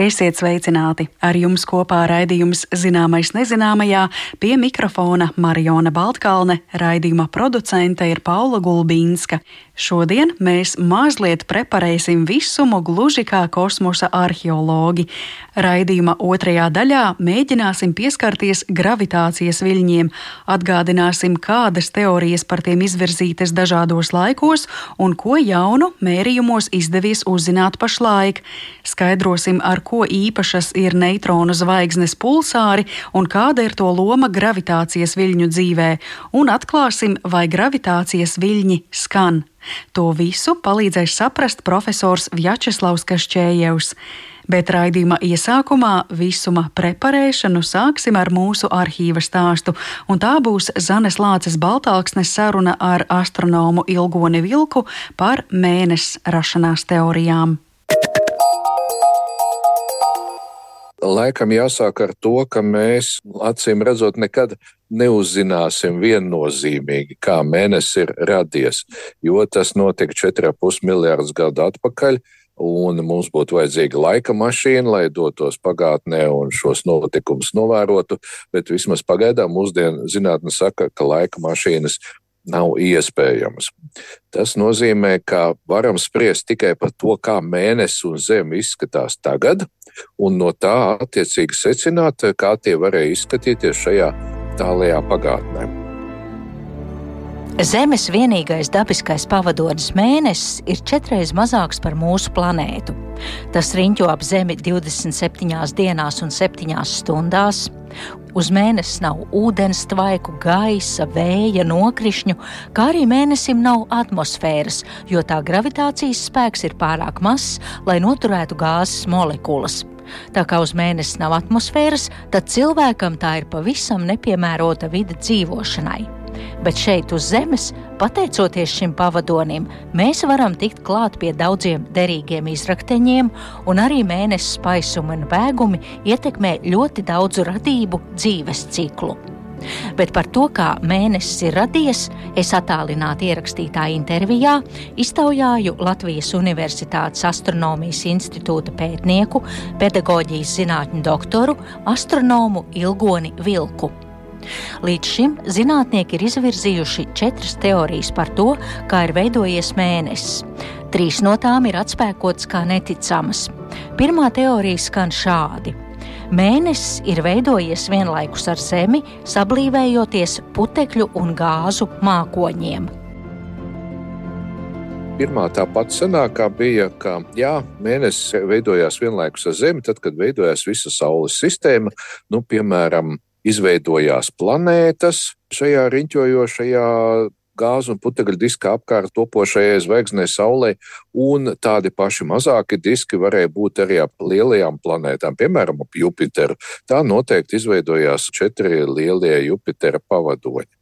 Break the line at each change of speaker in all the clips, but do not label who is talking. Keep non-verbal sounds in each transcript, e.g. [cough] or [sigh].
Esiet sveicināti! Ar jums kopā raidījums Zināmais nezināmajā pie mikrofona Mariona Baltkalne, raidījuma producente ir Paula Gulbīnska. Šodien mēs mazliet preparēsim visumu gluži kā kosmosa arheologi. Raidījuma otrajā daļā mēģināsim pieskarties gravitācijas viļņiem, atgādināsim, kādas teorijas par tiem izvirzītas dažādos laikos un ko jaunu mērījumos izdevies uzzināt pašlaik. Skaidrosim, ar ko īpašas ir neitronu zvaigznes pulsāri un kāda ir to loma gravitācijas viļņu dzīvē, un atklāsim, vai gravitācijas viļņi skan. To visu palīdzēs saprast profesors Vjačeslavs Kašķējevs. Bet raidījuma iesākumā visuma preparēšanu sāksim ar mūsu arhīva stāstu, un tā būs Zanes Lāces Baltāksnes saruna ar astronomu Ilgoni Vilku par mēnesi rašanās teorijām.
Laikam jāsāk ar to, ka mēs acīm redzot nekad neuzzināsim viennozīmīgi, kā mēnesis ir radies, jo tas notika 4,5 miljardus gadu atpakaļ. Un mums būtu vajadzīga laika mašīna, lai dotos pagātnē un šos notikumus novērotu. Bet vismaz pagaidām mūsdienu zinātne saka, ka laika mašīnas nav iespējamas. Tas nozīmē, ka varam spriest tikai par to, kā mēnesis un zeme izskatās tagad, un no tā attiecīgi secināt, kā tie varēja izskatīties šajā tālajā pagātnē.
Zemes vienīgais dabiskais pavadonis mēnesis ir četreiz mazāks par mūsu planētu. Tas riņķo ap Zemi 27 dienās un 7 stundās. Uz mēnesis nav ūdens tvaiku, gaisa, vēja, nokrišņu, kā arī mēnesim nav atmosfēras, jo tā gravitācijas spēks ir pārāk mazs, lai noturētu gāzes molekulas. Tā kā uz mēnesi nav atmosfēras, tad cilvēkam tā ir pavisam nepiemērota vide dzīvošanai. Bet šeit uz Zemes, pateicoties šim pavadonim, mēs varam tikt klāt pie daudziem derīgiem izrakteņiem, un arī mēnesis spaisumi un vēgumi ietekmē ļoti daudzu radību dzīves ciklu. Bet par to, kā mēnesis ir radies, es attālināti ierakstītā intervijā iztaujāju Latvijas Universitātes astronomijas institūta pētnieku, pedagoģijas zinātņu doktoru, astronomu Ilgoni Vilku. Līdz šim zinātnieki ir izvirzījuši četras teorijas par to, kā ir veidojies mēnesis. Trīs no tām ir atspēkotas kā neticamas. Pirmā teorija skan šādi. Mēnesis ir veidojies vienlaikus ar Zemi, sablīvējoties putekļu un gāzu mākoņiem.
Pirmā tā pati senākā bija, ka jā, mēnesis veidojās vienlaikus ar Zemi, tad, kad veidojās visa Saules sistēma. Nu, piemēram, izveidojās planētas šajā riņķojošajā gāzu un putekļu diska apkārt topošajai zvaigznei Saulē, un tādi paši mazāki diski varēja būt arī ap lielajām planētām, piemēram, ap Jupiteru. Tā noteikti izveidojās četri lielie Jupitera pavadoņi.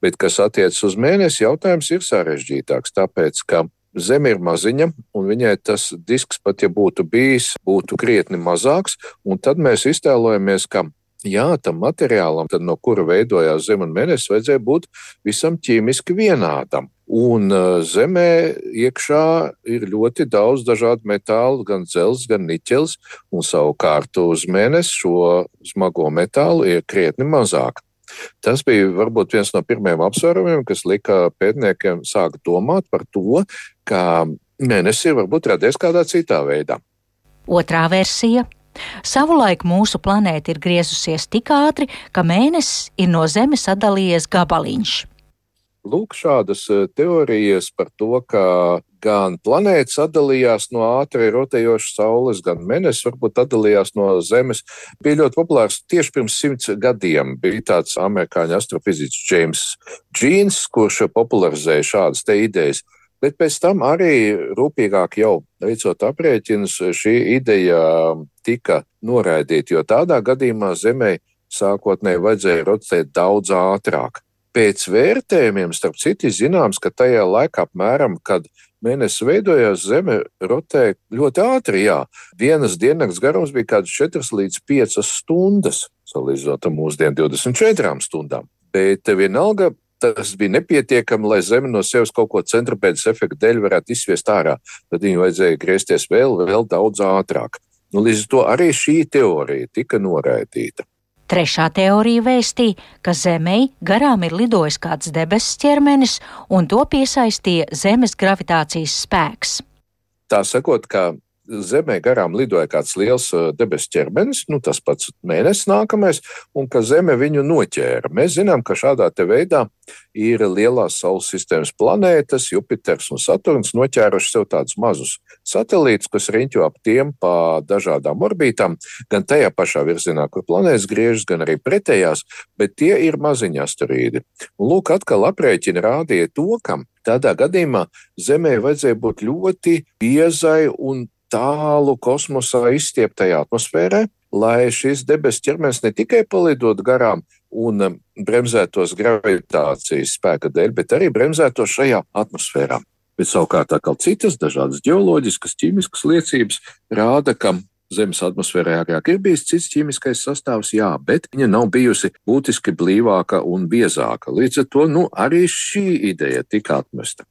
Bet, kas attiecas uz mēnesi, jautājums ir sarežģītāks, tāpēc, ka Zeme ir maziņa, un viņai tas disks, pat ja būtu bijis, būtu krietni mazāks. Tad mēs iztēlojamies, ka jā, tam materiālam, tad, no kura veidojās Zeme un Mēnesis, vajadzēja būt visam ķīmiski vienādam. Un uh, zemē iekšā ir ļoti daudz dažādu metālu, gan dzelzs, gan niķels, un savukārt uz mēnesi šo smago metālu ir krietni mazāk. Tas bija varbūt viens no pirmajiem apsvērumiem, kas lika pētniekiem sākt domāt par to, ka mēnesis ir varbūt radies kādā citā veidā.
Otrā versija Savulaik mūsu planēta ir griezusies tik ātri, ka mēnesis ir no Zemes sadalījies gabaliņš.
Lūk, šādas eh, teorijas par to, ka gan planētas atdalījās no ātri rotējošas Saules, gan Mēnesis varbūt atdalījās no Zemes, bija ļoti populārs tieši pirms simts gadiem. Bija tāds amerikāņu astrofiziķis James Džīns, kurš popularizēja šādas idejas. Bet pēc tam arī rūpīgāk jau veicot aprēķinus, šī ideja tika noraidīta, jo tādā gadījumā Zemē sākotnēji vajadzēja rotēt daudz ātrāk. Pēc vērtējumiem, starp citu, zināms, ka tajā laikā, apmēram, kad mēnesis veidojās, Zeme rotēja ļoti ātri. Jā. Vienas dienas garums bija kaut kāds 4 līdz 5 stundas, salīdzinot ar mūsdienu 24 stundām. Bet vienalga tas bija nepietiekami, lai Zeme no sevis kaut ko centrapēdas efekta dēļ varētu izsviest ārā. Tad viņai vajadzēja griezties vēl, vēl daudz ātrāk. Nu, līdz ar to arī šī teorija tika noraidīta.
Trešā teorija vēstīja, ka Zemei garām ir lidojis kāds debesu ķermenis, un to piesaistīja Zemes gravitācijas spēks.
Tā sakot, ka Zemē garām lidoja kāds liels debesu ķermenis, nu, tas pats mēnesis nākamais, un ka Zeme viņu noķēra. Mēs zinām, ka šādā veidā ir lielās Saules sistēmas planētas, Jupiters un Saturns noķēruši sev tādus mazus satelītus, kas riņķo ap tiem pa dažādām orbītām, gan tajā pašā virzienā, kur planētas griežas, gan arī pretējās, bet tie ir maziņi asteroīdi. Un lūk, atkal aprēķini rādīja to, ka tādā gadījumā Zemē vajadzēja būt ļoti biezai un tālu kosmosā izstieptajā atmosfērā, lai šis debesu ķermenis ne tikai palidot garām un um, bremzētos gravitācijas spēka dēļ, bet arī bremzētos šajā atmosfērā. Bet savukārt atkal citas dažādas geoloģiskas, ķīmiskas liecības rāda, ka Zemes atmosfērā agrāk ir bijis cits ķīmiskais sastāvs, jā, bet viņa nav bijusi būtiski blīvāka un biezāka. Līdz ar to nu, arī šī ideja tika atmesta.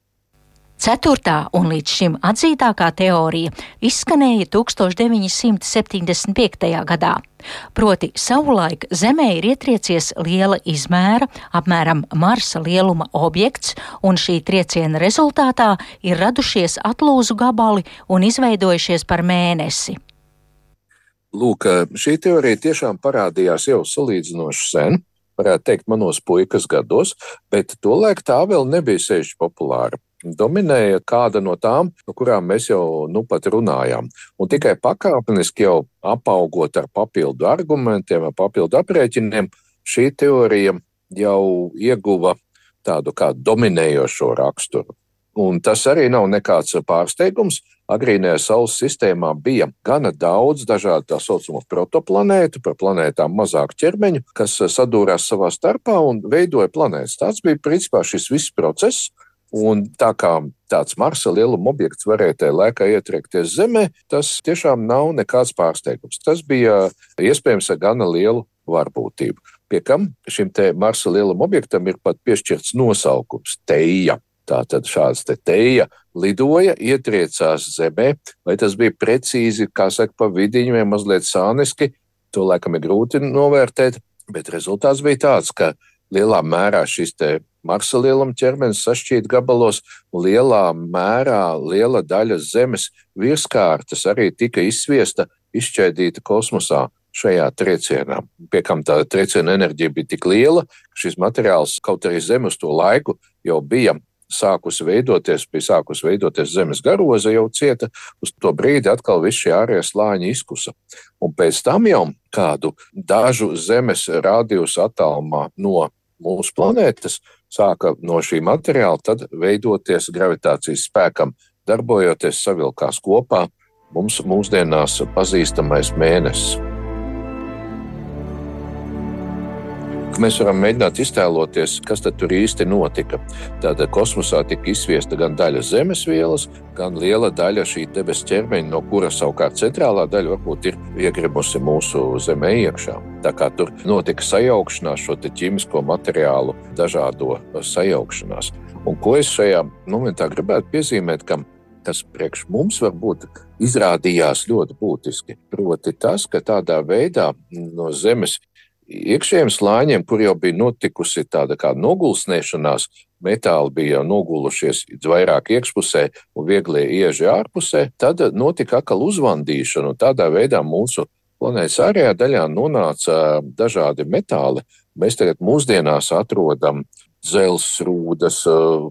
Ceturtā un līdz šim atzītākā teorija izskanēja 1975. gadā. Proti, savulaik Zemē ir ietriecies liela izmēra, apmēram Marsa lieluma objekts, un šī trieciena rezultātā ir radušies atlūzu gabali un izveidojušies par mēnesi.
Lūk, šī teorija tiešām parādījās jau salīdzinoši sen, varētu teikt, manos puikas gados, bet tolaik tā vēl nebija sevišķi populāra dominēja kāda no tām, no kurām mēs jau nu pat runājām. Un tikai pakāpeniski jau apaugot ar papildu argumentiem, ar papildu aprēķiniem, šī teorija jau ieguva tādu kā dominējošo raksturu. Un tas arī nav nekāds pārsteigums. Agrīnajā Saules sistēmā bija gana daudz dažādu tā saucamo protoplanētu, par planētām mazāku ķermeņu, kas sadūrās savā starpā un veidoja planētas. Tas bija principā šis viss process, Un tā kā tāds Marsa lieluma objekts varēja tajā laikā ietriekties Zemē, tas tiešām nav nekāds pārsteigums. Tas bija iespējams ar gana lielu varbūtību. Pie kam šim Marsa lieluma objektam ir pat piešķirts nosaukums - Teija. Tātad šāds te teja lidoja, ietriecās zemē, vai tas bija precīzi, kā saka, pa vidiņu vai mazliet sāniski, to laikam ir grūti novērtēt, bet rezultāts bija tāds, ka lielā mērā šis te Marsa lieluma ķermenis sašķīt gabalos, lielā mērā liela daļa Zemes virskārtas arī tika izsviesta, izšķēdīta kosmosā šajā triecienā. Pie kam tā trieciena enerģija bija tik liela, ka šis materiāls, kaut arī Zeme uz to laiku jau bija sākusi veidoties, bija sākusi veidoties zemes garoza, jau cieta. Uz to brīdi atkal viss šie ārējie slāņi izkusa. Un pēc tam jau kādu dažu zemes rādījus attālumā no mūsu planētas sāka no šī materiāla tad veidoties gravitācijas spēkam, darbojoties savilkās kopā mums mūsdienās pazīstamais mēnesis. Mēs varam mēģināt iztēloties, kas tur īsti notika. Tātad kosmosā tika izsviesta gan daļa zemes vielas, gan liela daļa šī debesu ķermeņa, no kuras savukārt centrālā daļa varbūt ir iegrimusi mūsu zemē iekšā. Tā kā tur notika sajaukšanās, šo ķīmisko materiālu dažādo sajaukšanās. Un ko es šajā momentā gribētu piezīmēt, ka tas priekš mums varbūt izrādījās ļoti būtiski. Proti, tas, ka tādā veidā no Zemes iekšējiem slāņiem, kur jau bija notikusi tāda kā nogulsnēšanās, metāli bija nogulušies vairāk iekšpusē un vieglie ieži ārpusē, tad notika atkal uzvandīšana, un tādā veidā mūsu planētas ārējā daļā nonāca dažādi metāli. Mēs tagad mūsdienās atrodam dzelzrūdas,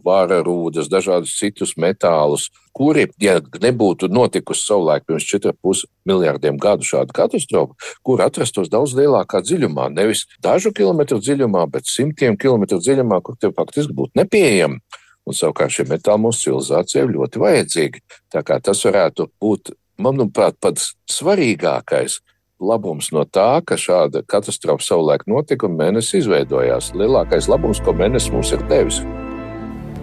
vāra rūdas, dažādus citus metālus, kuri, ja nebūtu notikusi savulaik pirms 4,5 miljardiem gadu šāda katastrofa, kur atrastos daudz lielākā dziļumā, nevis dažu kilometru dziļumā, bet simtiem kilometru dziļumā, kur tie faktiski būtu nepieejami. Un savukārt šie metāli mūsu civilizācijai ir ļoti vajadzīgi. Tā kā tas varētu būt, manuprāt, pats svarīgākais labums no tā, ka šāda katastrofa savulaik notika un mēnesis izveidojās. Lielākais labums, ko mēnesis mums ir devis.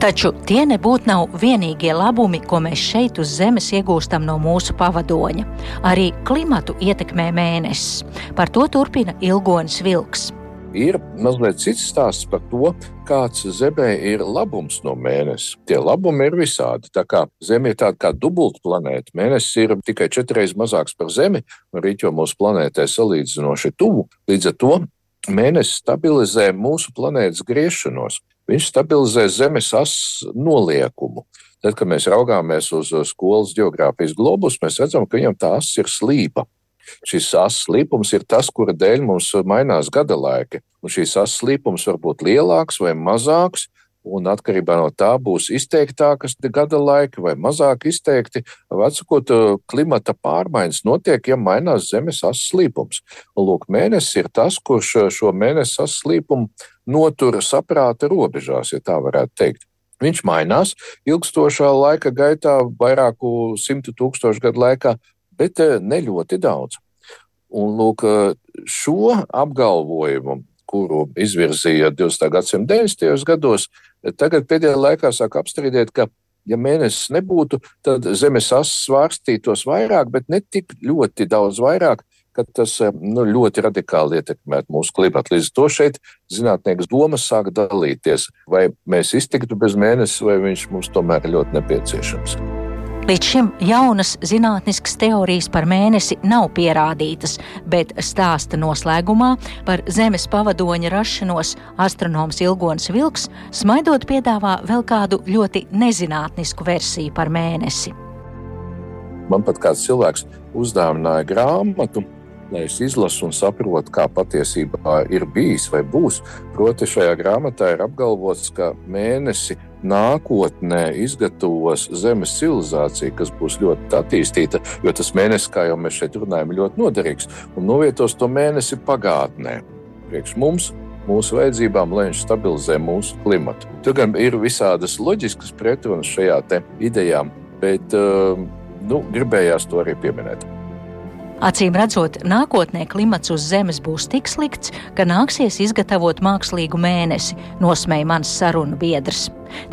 Taču tie nebūtu nav vienīgie labumi, ko mēs šeit uz Zemes iegūstam no mūsu pavadoņa. Arī klimatu ietekmē mēnesis. Par to turpina Ilgonis Vilks.
Ir mazliet cits stāsts par to, kāds Zemē ir labums no mēneša. Tie labumi ir visādi. Tā kā Zeme ir tāda kā dubulta planēta, mēnesis ir tikai četras mazāks par Zemi, un rīķo mūsu planētai salīdzinoši tuvu. Līdz ar to mēnesis stabilizē mūsu planētas griešanos. Viņš stabilizē Zemes asas noliekumu. Tad, kad mēs raugāmies uz skolas geogrāfijas globus, mēs redzam, ka viņam tā asa ir slīpa. Šis asas līpums ir tas, kura dēļ mums mainās gada laiki. Un šīs asas līpums var būt lielāks vai mazāks, un atkarībā no tā būs izteiktākas gada laiki vai mazāk izteikti. Vecākot, klimata pārmaiņas notiek, ja mainās zemes asas līpums. Un, lūk, mēnesis ir tas, kurš šo mēnesi asas līpumu notur saprāta robežās, ja tā varētu teikt. Viņš mainās ilgstošā laika gaitā, vairāku simtu tūkstošu gadu laikā, bet eh, ne ļoti daudz. Un lūk, eh, šo apgalvojumu, kuru izvirzīja 20. gadsimta 90. gados, tagad pēdējā laikā sāk apstrīdēt, ka, ja mēnesis nebūtu, tad zemes asas svārstītos vairāk, bet ne tik ļoti daudz vairāk, ka tas eh, nu, ļoti radikāli ietekmētu mūsu klimatu. Līdz ar to šeit zinātnieks domas sāk dalīties, vai mēs iztiktu bez mēnesis, vai viņš mums tomēr ir ļoti nepieciešams.
Līdz šim jaunas zinātniskas teorijas par mēnesi nav pierādītas, bet stāsta noslēgumā par Zemes pavadoņa rašanos astronoms Ilgons Vilks smaidot piedāvā vēl kādu ļoti nezinātnisku versiju par mēnesi.
Man pat kāds cilvēks uzdāvināja grāmatu, lai es izlasu un saprotu, kā patiesībā ir bijis vai būs. Proti, šajā grāmatā ir apgalvots, ka mēnesi nākotnē izgatavos Zemes civilizāciju, kas būs ļoti attīstīta, jo tas mēnesis, kā jau mēs šeit runājam, ir ļoti noderīgs un novietos to mēnesi pagātnē. Priekš mums, mūsu vajadzībām, lai viņš stabilizē mūsu klimatu. Tur gan ir visādas loģiskas pretrunas šajā idejā, bet uh, nu, gribējās to arī pieminēt.
Acīm redzot, nākotnē klimats uz Zemes būs tik slikts, ka nāksies izgatavot mākslīgu mēnesi, nosmēja mans sarunu biedrs.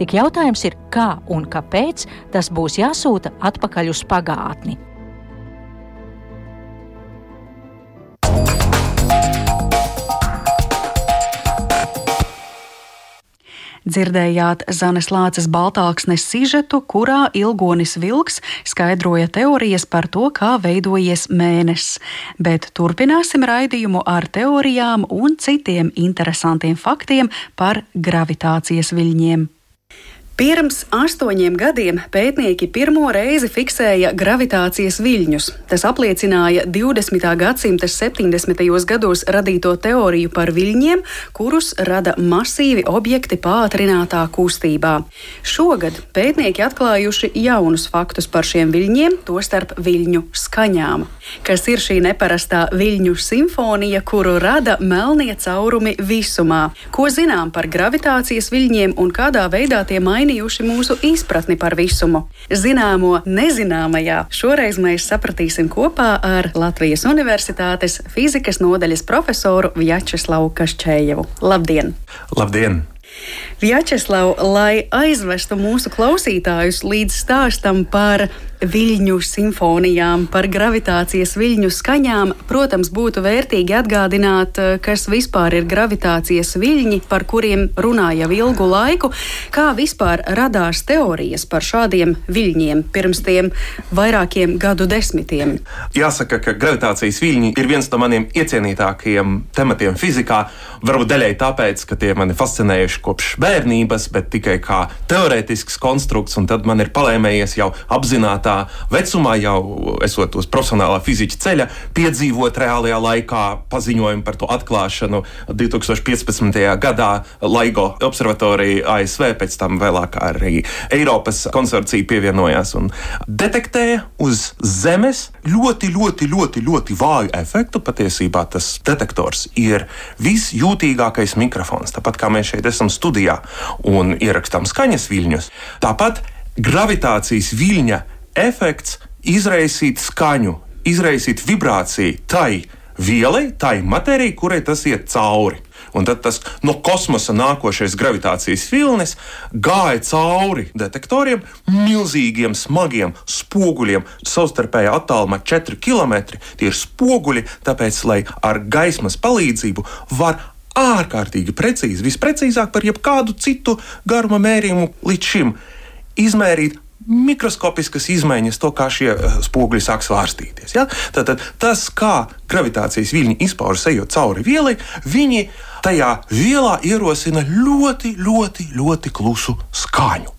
Tik jautājums ir, kā un kāpēc tas būs jāsūta atpakaļ uz pagātni.
Dzirdējāt Zanes Lāces Baltāksnes sižetu, kurā Ilgonis Vilks skaidroja teorijas par to, kā veidojies mēnesis. Bet turpināsim raidījumu ar teorijām un citiem interesantiem faktiem par gravitācijas viļņiem. Pirms astoņiem gadiem pētnieki pirmo reizi fiksēja gravitācijas viļņus. Tas apliecināja 20. gadsimta 70. gados radīto teoriju par viļņiem, kurus rada masīvi objekti pātrinātā kustībā. Šogad pētnieki atklājuši jaunus faktus par šiem viļņiem, tostarp viļņu skaņām. Kas ir šī neparastā viļņu simfonija, kuru rada melnie caurumi visumā? Ko zinām par gravitācijas viļņiem un kādā veidā tie mainās? Mainījuši mūsu izpratni par visumu. Zināmo nezināmajā šoreiz mēs sapratīsim kopā ar Latvijas Universitātes fizikas nodaļas profesoru Vjačeslavu Kašķējevu. Labdien!
Labdien!
Vjačeslav, lai aizvestu mūsu klausītājus līdz stāstam par viļņu simfonijām, par gravitācijas viļņu skaņām, protams, būtu vērtīgi atgādināt, eh, kas vispār ir gravitācijas viļņi, par kuriem runā jau ilgu laiku, kā vispār radās teorijas par šādiem viļņiem pirms tiem vairākiem gadu desmitiem.
Jāsaka, ka gravitācijas viļņi ir viens no maniem iecienītākajiem tematiem fizikā. Varbūt daļai tāpēc, ka tie mani fascinējuši kopš bērnības, bet tikai kā teorētisks konstrukts, un tad man ir palēmējies jau apzināti tā vecumā, jau esot uz profesionālā fizikas ceļa, piedzīvot reālajā laikā paziņojumu par to atklāšanu 2015. gadā LIGO observatorija ASV, pēc tam vēlāk arī Eiropas konsorcija pievienojās un detektēja uz Zemes ļoti, ļoti, ļoti, ļoti vāju efektu. Patiesībā tas detektors ir visjūtīgākais mikrofons, tāpat kā mēs šeit esam studijā un ierakstām skaņas viļņus. Tāpat gravitācijas viļņa efekts izraisīt skaņu, izraisīt vibrāciju tai vielai, tai matērijai, kurai tas iet cauri. Un tad tas no kosmosa nākošais gravitācijas vilnis gāja cauri detektoriem, milzīgiem, smagiem spoguļiem, savstarpējā attālumā 4 km. Tie ir spoguļi, tāpēc, lai ar gaismas palīdzību var ārkārtīgi precīzi, visprecīzāk par jebkādu citu garuma mērījumu līdz šim, izmērīt mikroskopiskas izmaiņas, to kā šie eh, spoguļi sāk svārstīties. Ja? Tātad tas, kā gravitācijas viļņi izpaužas ejot cauri vielai, viņi tajā vielā ierosina ļoti, ļoti, ļoti klusu skaņu.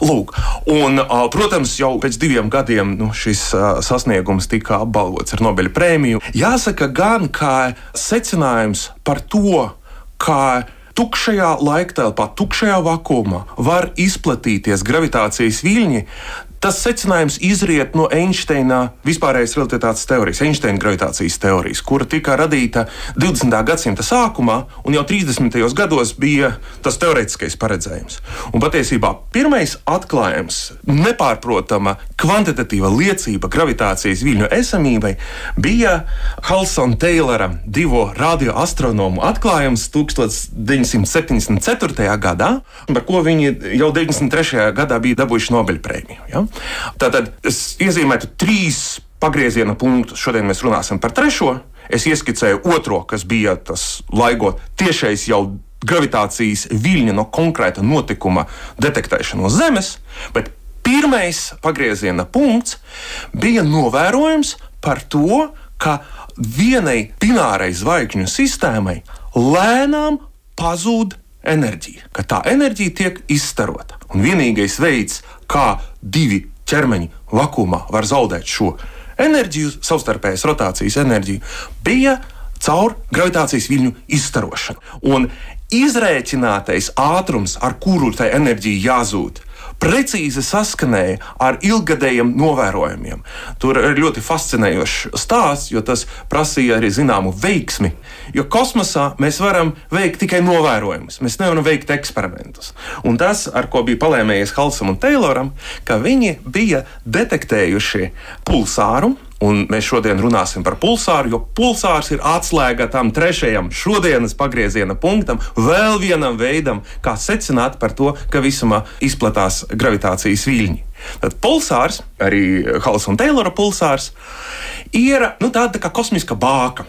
Lūk, un, protams, jau pēc diviem gadiem nu, šis sasniegums tika apbalvots ar Nobela prēmiju. Jāsaka, gan kā secinājums par to, kā tukšajā laiktelpā, tukšajā vakumā var izplatīties gravitācijas viļņi, Tas secinājums izriet no Einsteina vispārējās relativitātes teorijas, Einsteina gravitācijas teorijas, kura tika radīta 20. gadsimta sākumā, un jau 30. gados bija tas teorētiskais paredzējums. Un patiesībā pirmais atklājums, nepārprotama kvantitatīva liecība gravitācijas viļņu esamībai, bija Halsona Teilora divu radioastronomu atklājums 1974. gadā, par ko viņi jau 93. gadā bija dabūjuši Nobela prēmiju. Ja? Tātad es iezīmētu trīs pagrieziena punktus. Šodien mēs runāsim par trešo. Es ieskicēju otro, kas bija tas laigo tiešais jau gravitācijas viļņa no konkrēta notikuma detektēšana no Zemes, bet pirmais pagrieziena punkts bija novērojums par to, ka vienai binārai zvaigžņu sistēmai lēnām pazūd enerģija, ka tā enerģija tiek izstarota. Un vienīgais veids, kā divi ķermeņi vakumā var zaudēt šo enerģiju, savstarpējas rotācijas enerģiju, bija caur gravitācijas viļņu izstarošanu. Un izrēķinātais ātrums, ar kuru tai enerģija jāzūd, precīzi saskanēja ar ilgadējiem novērojumiem. Tur ir ļoti fascinējošs stāsts, jo tas prasīja arī zināmu veiksmi. Jo kosmosā mēs varam veikt tikai novērojumus, mēs nevaram veikt eksperimentus. Un tas, ar ko bija palēmējies Halsam un Tayloram, ka viņi bija detektējuši pulsāru Un mēs šodien runāsim par pulsāru, jo pulsārs ir atslēga tam trešajam šodienas pagrieziena punktam, vēl vienam veidam, kā secināt par to, ka visumā izplatās gravitācijas viļņi. Tad pulsārs, arī Halsa un Teilora pulsārs, ir nu, tāda tā kā kosmiska bāka.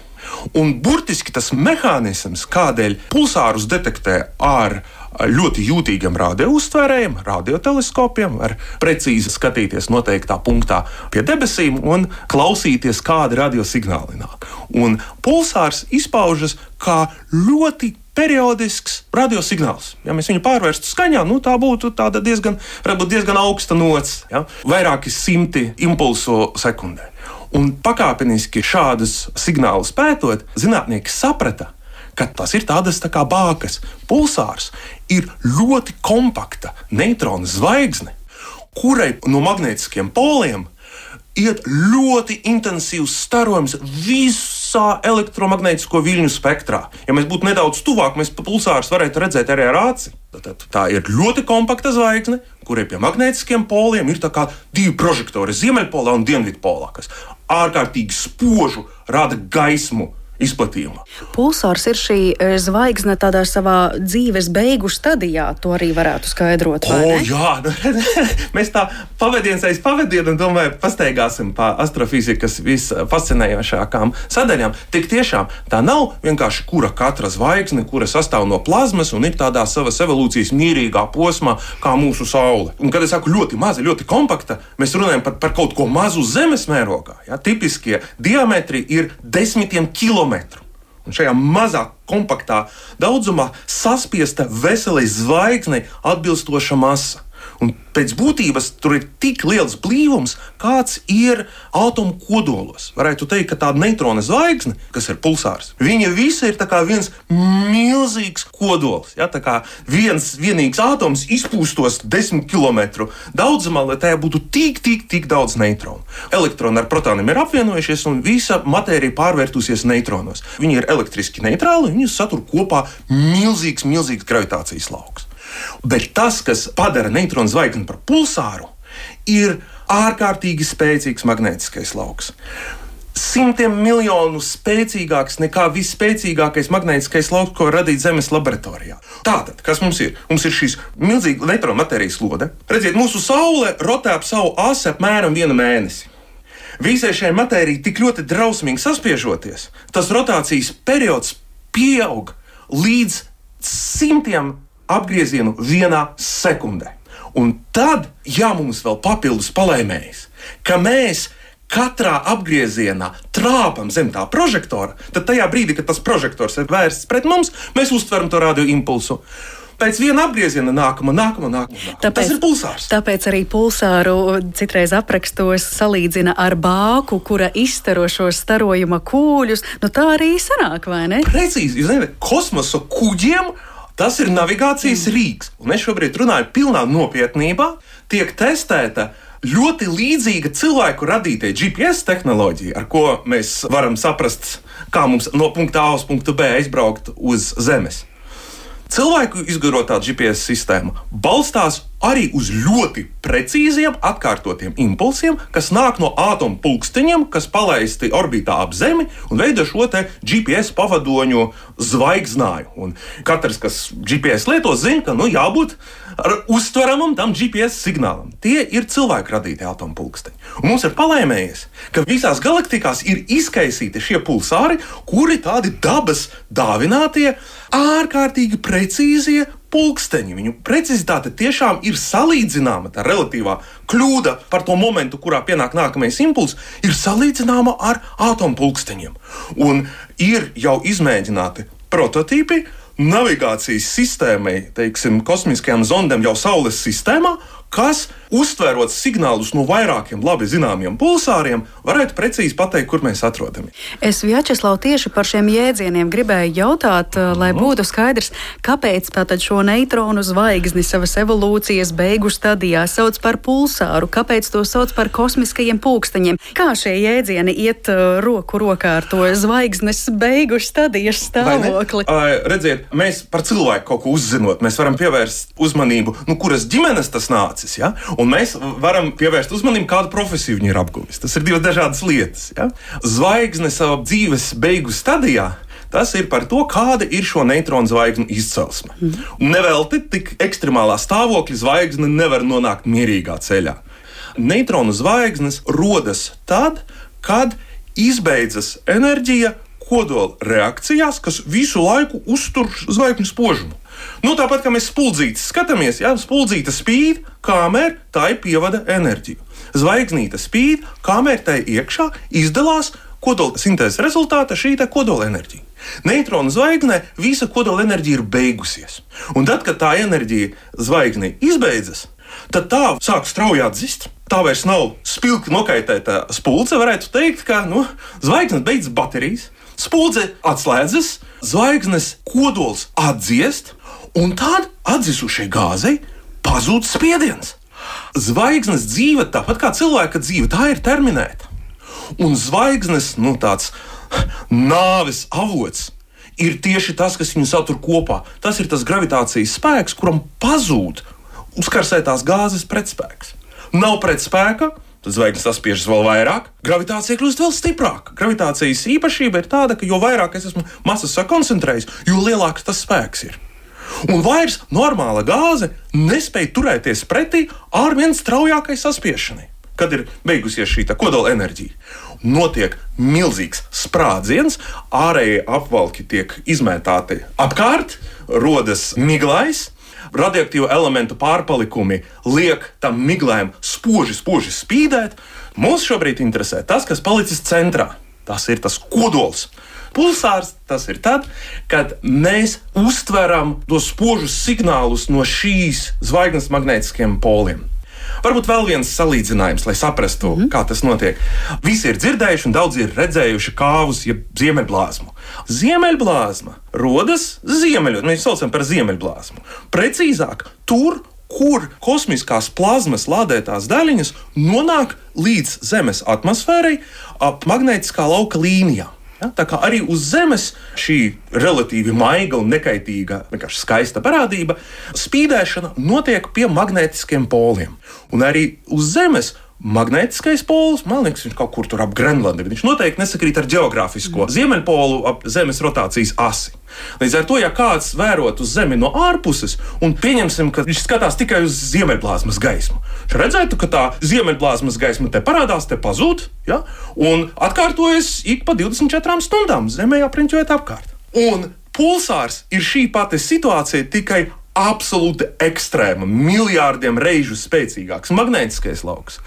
Un burtiski tas mehānisms, kādēļ pulsārus detektē ar ļoti jūtīgiem radiouztvērējiem, radioteleskopiem, var precīzi skatīties noteiktā punktā pie debesīm un klausīties, kādi radiosignāli nāk. Un pulsārs izpaužas kā ļoti periodisks radiosignāls. Ja mēs viņu pārvērstu skaņā, nu, tā būtu diezgan, diezgan augsta nots, ja? vairāki simti impulsu sekundē. Un pakāpeniski šādus signālus pētot, zinātnieki saprata, ka tas ir tādas tā kā bākas. Pulsārs ir ļoti kompakta neutrona zvaigzne, kurai no magnētiskiem poliem iet ļoti intensīvs starojums visā elektromagnētisko viļņu spektrā. Ja mēs būtu nedaudz tuvāk, mēs pulsārus varētu redzēt arī ar aci. Tad tā ir ļoti kompakta zvaigzne, kurai pie magnētiskiem poliem ir divi prožektori - ziemeļpolā un dienvidpolā, kas ārkārtīgi spožu rada gaismu izplatījumā.
Pulsārs ir šī e, zvaigzne tādā savā dzīves beigu stadijā. To arī varētu skaidrot.
O, jā, [laughs] mēs tā pavadienas aiz pavadienu, domāju, pastaigāsim pa astrofizikas visfascinējošākām sadaļām. Tik tiešām tā nav vienkārši kura katra zvaigzne, kura sastāv no plazmas un ir tādā savas evolūcijas mierīgā posmā, kā mūsu Saule. Un, kad es saku ļoti maza, ļoti kompakta, mēs runājam par, par kaut ko mazu zemes mērogā. Ja? Tipiskie diametri ir desmitiem kilometru kilometru. Un šajā mazā, kompaktā daudzumā saspiesta veselai zvaigznei atbilstoša masa. Un pēc būtības tur ir tik liels blīvums, kāds ir atomu kodolos. Varētu teikt, ka tāda neitrona zvaigzne, kas ir pulsārs, viņa visa ir viens milzīgs kodols. Ja? Tā kā viens vienīgs atoms izpūstos desmit km daudzumā, lai tajā būtu tik, tik, tik daudz neitronu. Elektroni ar protoniem ir apvienojušies, un visa matērija pārvērtusies neitronos. Viņi ir elektriski neitrāli, un viņi satur kopā milzīgs, milzīgs gravitācijas lauks. Bet tas, kas padara neutronu zvaigzni par pulsāru, ir ārkārtīgi spēcīgs magnētiskais lauks. Simtiem miljonu spēcīgāks nekā visspēcīgākais magnētiskais lauks, ko radīt Zemes laboratorijā. Tātad, kas mums ir? Mums ir šīs milzīga neutronu matērijas lode. Redziet, mūsu Saule rotē ap savu asi apmēram vienu mēnesi. Visai šai matērijai tik ļoti drausmīgi saspiežoties, tas rotācijas periods pieaug līdz simtiem apgriezienu vienā sekundē. Un tad, ja mums vēl papildus palēmējas, ka mēs katrā apgriezienā trāpam zem tā prožektora, tad tajā brīdī, kad tas prožektors ir vērsts pret mums, mēs uztveram to radio impulsu pēc viena apgrieziena nākamā, nākamā, nākamā. Tāpēc, tas ir pulsārs.
Tāpēc arī pulsāru citreiz aprakstos salīdzina ar bāku, kura izstaro šos starojuma kūļus. Nu, tā arī sanāk, vai ne?
Precīzi, jūs zināt, kosmosa kuģiem Tas ir navigācijas mm. rīks. Un es šobrīd runāju pilnā nopietnībā. Tiek testēta ļoti līdzīga cilvēku radītajai GPS tehnoloģijai, ar ko mēs varam saprast, kā mums no punkta A uz punktu B aizbraukt uz Zemes. Cilvēku izgudrotā GPS sistēma balstās arī uz ļoti precīziem, atkārtotiem impulsiem, kas nāk no atomu pulksteņiem, kas palaisti orbītā ap Zemi un veido šo GPS pavadoņu zvaigznāju. Un katrs, kas GPS lieto, zina, ka nu, jābūt uztveramam tam GPS signālam. Tie ir cilvēku radīti atomu pulksteņi. Un mums ir palēmējies, ka visās galaktikās ir izkaisīti šie pulsāri, kuri tādi dabas dāvinātie, ārkārtīgi precīzie pulksteņi. Viņu precizitāte tiešām ir salīdzināma. Tā relatīvā kļūda par to momentu, kurā pienāk nākamais impulss, ir salīdzināma ar atomu pulksteņiem. Un ir jau izmēģināti prototypi navigācijas sistēmai, teiksim, kosmiskajām zondēm jau Saules sistēmā, kas, uztverot signālus no vairākiem labi zināmiem pulsāriem, varētu precīzi pateikt, kur mēs atrodamies.
Es Vjačeslau tieši par šiem jēdzieniem gribēju jautāt, uh, lai mhm. būtu skaidrs, kāpēc tātad šo neitronu zvaigzni savas evolūcijas beigu stadijā sauc par pulsāru, kāpēc to sauc par kosmiskajiem pulksteņiem. Kā šie jēdzieni iet uh, roku rokā ar to zvaigznes beigu stadijas stāvokli?
Uh, redziet, mēs par cilvēku kaut ko uzzinot, mēs varam pievērst uzmanību, nu, kuras ģimenes tas nāca mācis. Ja? Un mēs varam pievērst uzmanību, kādu profesiju viņi ir apguvis. Tas ir divas dažādas lietas. Ja? Zvaigzne savā dzīves beigu stadijā. Tas ir par to, kāda ir šo neitronu zvaigžņu izcelsme. Mm. Nevelti tik ekstremālā stāvokļa zvaigzne nevar nonākt mierīgā ceļā. Neitronu zvaigznes rodas tad, kad izbeidzas enerģija kodola reakcijās, kas visu laiku uztur zvaigžņu spožumu. Nu, tāpat kā mēs spuldzītes skatāmies, ja spuldzīte spīd, kamēr tai pievada enerģiju. Zvaigznīte spīd, kamēr tai iekšā izdalās kodola sintēzes rezultātā šī kodola enerģija. Neitronu zvaigznē visa kodola enerģija ir beigusies. Un tad, kad tā enerģija zvaigznē izbeidzas, tad tā sāk strauji atzist. Tā vairs nav spilgti nokaitēta spulce. Varētu teikt, ka nu, zvaigznes beidzas baterijas, spulce atslēdzas, zvaigznes kodols atdziest, un tad atdzisušai gāzei pazūd spiediens. Zvaigznes dzīve, tāpat kā cilvēka dzīve, tā ir terminēta. Un zvaigznes, nu, tāds nāves avots, ir tieši tas, kas viņu satur kopā. Tas ir tas gravitācijas spēks, kuram pazūd uzkarsētās gāzes pretspēks. Nav pretspēka, tad zvaigznes saspiežas vēl vairāk, gravitācija kļūst vēl stiprāka. Gravitācijas īpašība ir tāda, ka jo vairāk es esmu masas sakoncentrējis, jo lielāks tas spēks ir. Un vairs normāla gāze nespēja turēties pretī ar vien straujākai saspiešanai. Kad ir beigusies šī kodola enerģija, notiek milzīgs sprādziens, ārējie apvalki tiek izmētāti apkārt, rodas miglais, radioaktīvo elementu pārpalikumi liek tam miglējam spoži, spoži spīdēt. Mums šobrīd interesē tas, kas palicis centrā. Tas ir tas kodols, Pulsārs tas ir tad, kad mēs uztveram tos spožus signālus no šīs zvaigznes magnētiskiem poliem. Varbūt vēl viens salīdzinājums, lai saprastu, mm kā tas notiek. Visi ir dzirdējuši, un daudzi ir redzējuši kāvus, jeb ziemeļblāzmu. Ziemeļblāzma rodas ziemeļos, mēs saucam par ziemeļblāzmu. Precīzāk, tur, kur kosmiskās plazmas lādētās daļiņas nonāk līdz Zemes atmosfērai ap magnētiskā lauka līnijām. Ja? Tā kā arī uz Zemes šī relatīvi maiga un nekaitīga, vienkārši skaista parādība, spīdēšana notiek pie magnētiskiem poliem. Un arī uz Zemes Magnētiskais pols, man liekas, viņš kaut kur tur ap Grenlandi. Viņš noteikti nesakrīt ar geogrāfisko mm. ziemeļpolu ap Zemes rotācijas asi. Līdz ar to, ja kāds vērot uz Zemi no ārpuses, un pieņemsim, ka viņš skatās tikai uz ziemeļplāsmas gaismu, viņš redzētu, ka tā ziemeļplāsmas gaisma te parādās, te pazūd, ja? un atkārtojas ik pa 24 stundām Zemē apriņķojot apkārt. Un Pulsārs ir šī pati situācija, tikai absolūti ekstrēma, miljārdiem reižu spēcīgāks magnētiskais lauks.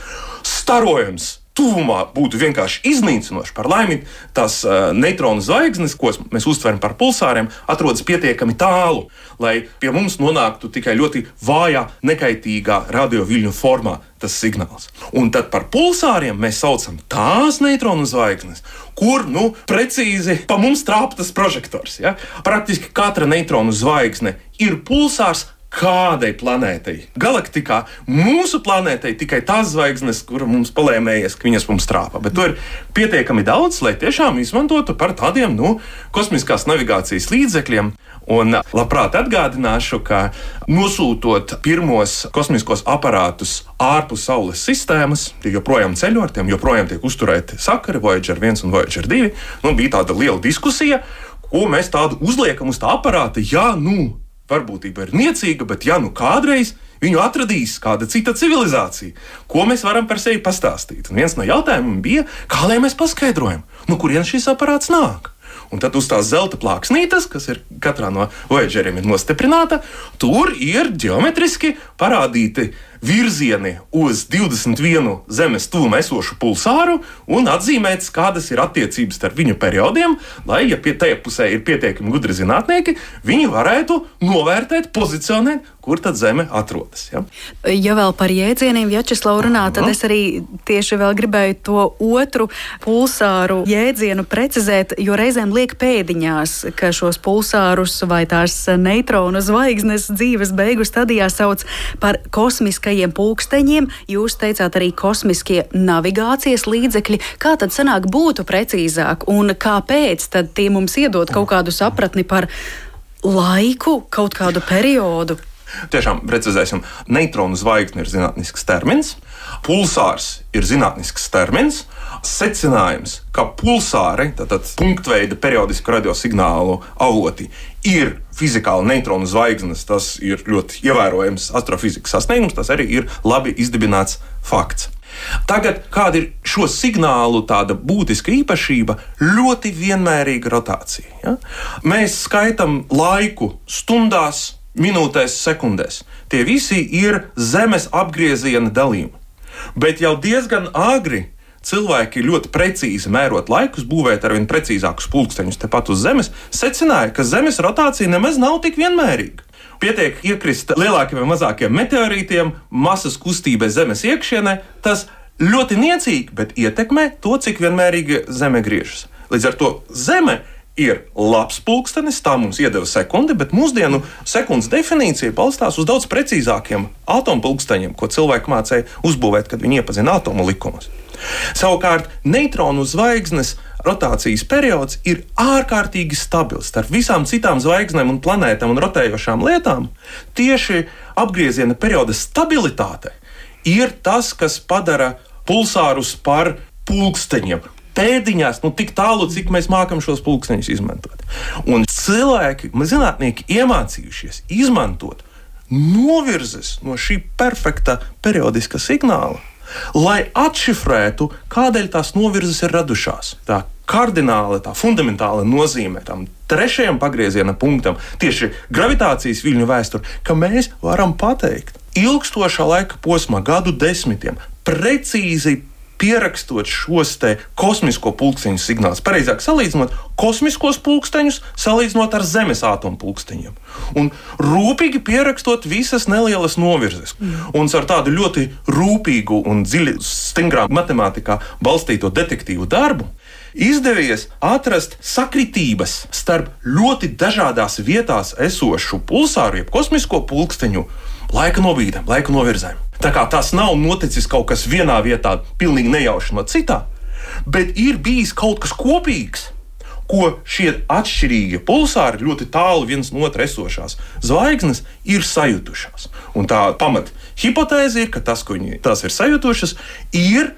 Starojums tuvumā būtu vienkārši iznīcinoši. Par laimi, tās uh, neutronu zvaigznes, ko mēs uztveram par pulsāriem, atrodas pietiekami tālu, lai pie mums nonāktu tikai ļoti vājā, nekaitīgā radioviļņu formā tas signāls. Un tad par pulsāriem mēs saucam tās neutronu zvaigznes, kur nu, precīzi pa mums trāpa tas prožektors. Ja? Praktiski katra neutronu zvaigzne ir pulsārs kādai planētai. Galaktikā mūsu planētai tikai tās zvaigznes, kur mums palēmējies, ka viņas mums trāpa. Bet tur ir pietiekami daudz, lai tiešām izmantotu par tādiem nu, kosmiskās navigācijas līdzekļiem. Un labprāt atgādināšu, ka nosūtot pirmos kosmiskos aparātus ārpus Saules sistēmas, tie joprojām ceļo ar tiem, joprojām tiek uzturēti sakari, Voyager 1 un Voyager 2. Nu, bija tāda liela diskusija, ko mēs tādu uzliekam uz tā aparāta. Jā, nu, varbūtība ir niecīga, bet ja nu kādreiz viņu atradīs kāda cita civilizācija, ko mēs varam par sevi pastāstīt? Un viens no jautājumiem bija, kā lai mēs paskaidrojam, no kurienes šis aparāts nāk. Un tad uz tās zelta plāksnītes, kas ir katrā no Voyageriem nostiprināta, tur ir geometriski parādīti virzieni uz 21 zemes tuvumā esošu pulsāru un atzīmēts, kādas ir attiecības starp viņu periodiem, lai, ja pie tajā pusē ir pietiekami gudri zinātnieki, viņi varētu novērtēt, pozicionēt, kur tad Zeme atrodas. Ja,
ja vēl par jēdzieniem Vjačeslav runā, tad es arī tieši vēl gribēju to otru pulsāru jēdzienu precizēt, jo reizēm liek pēdiņās, ka šos pulsārus vai tās neutronu zvaigznes dzīves beigu stadijā sauc par kosmiskajiem kosmiskajiem pulksteņiem, jūs teicāt arī kosmiskie navigācijas līdzekļi. Kā tad sanāk būtu precīzāk un kāpēc tad tie mums iedod kaut kādu sapratni par laiku, kaut kādu periodu?
Tiešām precizēsim, neutronu zvaigzne ir zinātnisks termins, pulsārs ir zinātnisks termins, secinājums, ka pulsāri, tātad punktveida periodisku radiosignālu avoti, ir fizikāli neutronu zvaigznes. Tas ir ļoti ievērojams astrofizikas sasniegums, tas arī ir labi izdibināts fakts. Tagad, kāda ir šo signālu tāda būtiska īpašība, ļoti vienmērīga rotācija. Ja? Mēs skaitām laiku stundās, minūtēs, sekundēs. Tie visi ir Zemes apgrieziena dalījumi. Bet jau diezgan agri cilvēki ļoti precīzi mērot laikus, būvēt ar vien precīzākus pulksteņus tepat uz Zemes, secināja, ka Zemes rotācija nemaz nav tik vienmērīga. Pietiek iekrist lielākiem vai mazākiem meteorītiem, masas kustībai Zemes iekšienē, tas ļoti niecīgi, bet ietekmē to, cik vienmērīgi Zeme griežas. Līdz ar to Zeme ir labs pulkstenis, tā mums iedeva sekundi, bet mūsdienu sekundes definīcija balstās uz daudz precīzākiem atompulksteņiem, ko cilvēki mācīja uzbūvēt, kad viņi iepazina atomu likumus. Savukārt, neutronu zvaigznes rotācijas periods ir ārkārtīgi stabils. Starp visām citām zvaigznēm un planētām un rotējošām lietām tieši apgrieziena perioda stabilitāte ir tas, kas padara pulsārus par pulksteņiem. Pēdiņās, nu, tik tālu, cik mēs mākam šos pulksteņus izmantot. Un cilvēki, zinātnieki, iemācījušies izmantot novirzes no šī perfekta periodiska signāla lai atšifrētu, kādēļ tās novirzes ir radušās. Tā kardināla, tā fundamentāla nozīme tam trešajam pagrieziena punktam, tieši gravitācijas viļņu vēsture, ka mēs varam pateikt, ilgstošā laika posmā, gadu desmitiem, precīzi pierakstot šos kosmisko pulksteņu signālus. Pareizāk salīdzinot kosmiskos pulksteņus, salīdzinot ar Zemes atomu pulksteņiem. Un rūpīgi pierakstot visas nelielas novirzes. Mm. Un ar tādu ļoti rūpīgu un dziļu, stingrā matemātikā balstīto detektīvu darbu. Izdevies atrast sakritības starp ļoti dažādās vietās esošu pulsāru, jeb kosmisko pulksteņu laika nobīdēm, laika novirzēm. Tā kā tas nav noticis kaut kas vienā vietā, pilnīgi nejauši no citā, bet ir bijis kaut kas kopīgs. Ko šie atšķirīgie pulsāri, ļoti tālu viens no otra esošās zvaigznes, ir sajutušās. Un tā pamat hipotēze ir, ka tas, ko viņi tās ir sajutušas, ir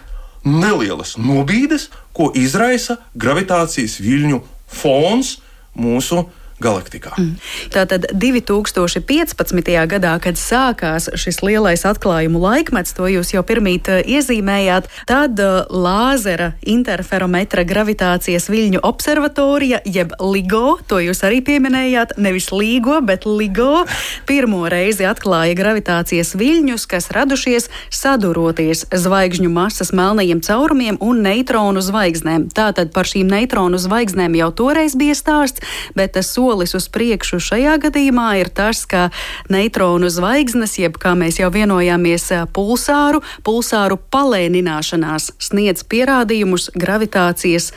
nelielas nobīdes, ko izraisa gravitācijas viļņu fons mūsu galaktikā. Mm.
Tātad 2015. gadā, kad sākās šis lielais atklājumu laikmets, to jūs jau pirmīt eh, iezīmējāt, tad eh, lāzera interferometra gravitācijas viļņu observatorija, jeb LIGO, to jūs arī pieminējāt, nevis LIGO, bet LIGO, pirmo reizi atklāja gravitācijas viļņus, kas radušies saduroties zvaigžņu masas melnajiem caurumiem un neitronu zvaigznēm. Tātad par šīm neitronu zvaigznēm jau toreiz bija stāsts, bet tas solis uz priekšu šajā gadījumā ir tas, ka neitronu zvaigznes, jeb kā mēs jau vienojāmies, pulsāru, pulsāru palēnināšanās sniedz pierādījumus gravitācijas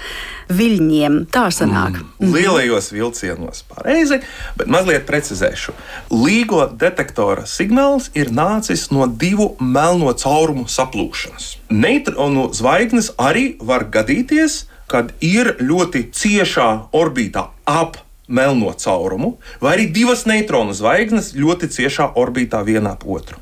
viļņiem. Tā sanāk.
Mm, lielajos vilcienos pareizi, bet mazliet precizēšu. Līgo detektora signāls ir nācis no divu melno caurumu saplūšanas. Neitronu zvaigznes arī var gadīties, kad ir ļoti ciešā orbītā ap melno caurumu, vai arī divas neitronu zvaigznes ļoti ciešā orbītā viena ap otru.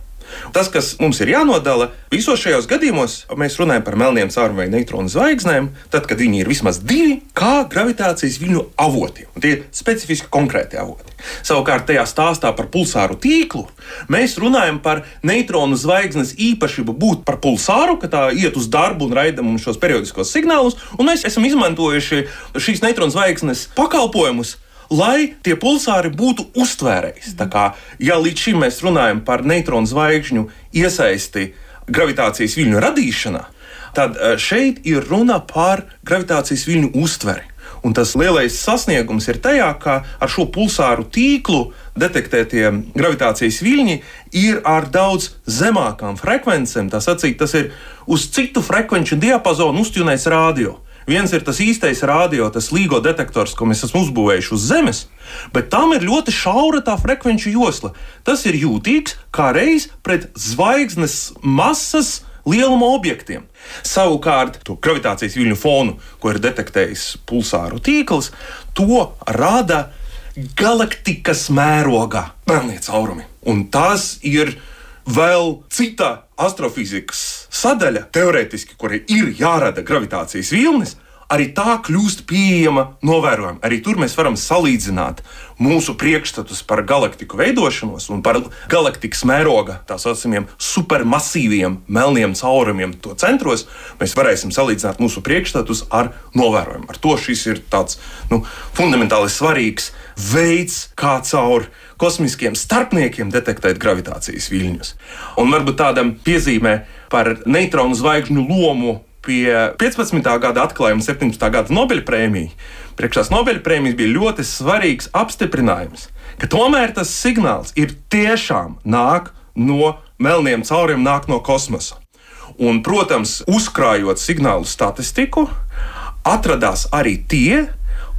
Tas, kas mums ir jānodala, visos šajos gadījumos, mēs runājam par melniem caurumiem vai neitronu zvaigznēm, tad, kad viņi ir vismaz divi, kā gravitācijas viļņu avoti. Tie ir specifiski konkrēti avoti. Savukārt, tajā stāstā par pulsāru tīklu mēs runājam par neitronu zvaigznes īpašību būt par pulsāru, ka tā iet uz darbu un raida mums šos periodiskos signālus, un mēs esam izmantojuši šīs neitronu zvaigznes pakalpojumus lai tie pulsāri būtu uztvērējis. Tā kā ja līdz šim mēs runājam par neitronu zvaigžņu iesaisti gravitācijas viļņu radīšanā, tad eh, šeit ir runa par gravitācijas viļņu uztveri. Un tas lielais sasniegums ir tajā, ka ar šo pulsāru tīklu detektētie gravitācijas viļņi ir ar daudz zemākām frekvencēm. Tas, acīt, tas ir uz citu frekvenču diapazonu uztjunēts radio. Viens ir tas īstais rādio, tas līgo detektors, ko mēs esam uzbūvējuši uz Zemes, bet tam ir ļoti šaura tā frekvenču josla. Tas ir jūtīgs kā reiz pret zvaigznes masas lieluma objektiem. Savukārt, to gravitācijas viļņu fonu, ko ir detektējis pulsāru tīkls, to rada galaktikas mērogā melnie caurumi. Un tas ir vēl cita astrofizikas sadaļa, teorētiski, kurai ir jārada gravitācijas vilnis, arī tā kļūst pieejama novērojama. Arī tur mēs varam salīdzināt mūsu priekšstatus par galaktiku veidošanos un par galaktikas mēroga tā saucamiem supermasīviem melniem caurumiem to centros. Mēs varēsim salīdzināt mūsu priekšstatus ar novērojumu. Ar to šis ir tāds nu, fundamentāli svarīgs veids, kā caur kosmiskiem starpniekiem detektēt gravitācijas viļņus. Un varbūt tādam piezīmē par neitronu zvaigžņu lomu pie 15. gada atklājuma, 17. gada Nobelprēmija. Priekš tās Nobelprēmijas bija ļoti svarīgs apstiprinājums, ka tomēr tas signāls ir tiešām nāk no melniem cauriem, nāk no kosmosa. Un, protams, uzkrājot signālu statistiku, atradās arī tie,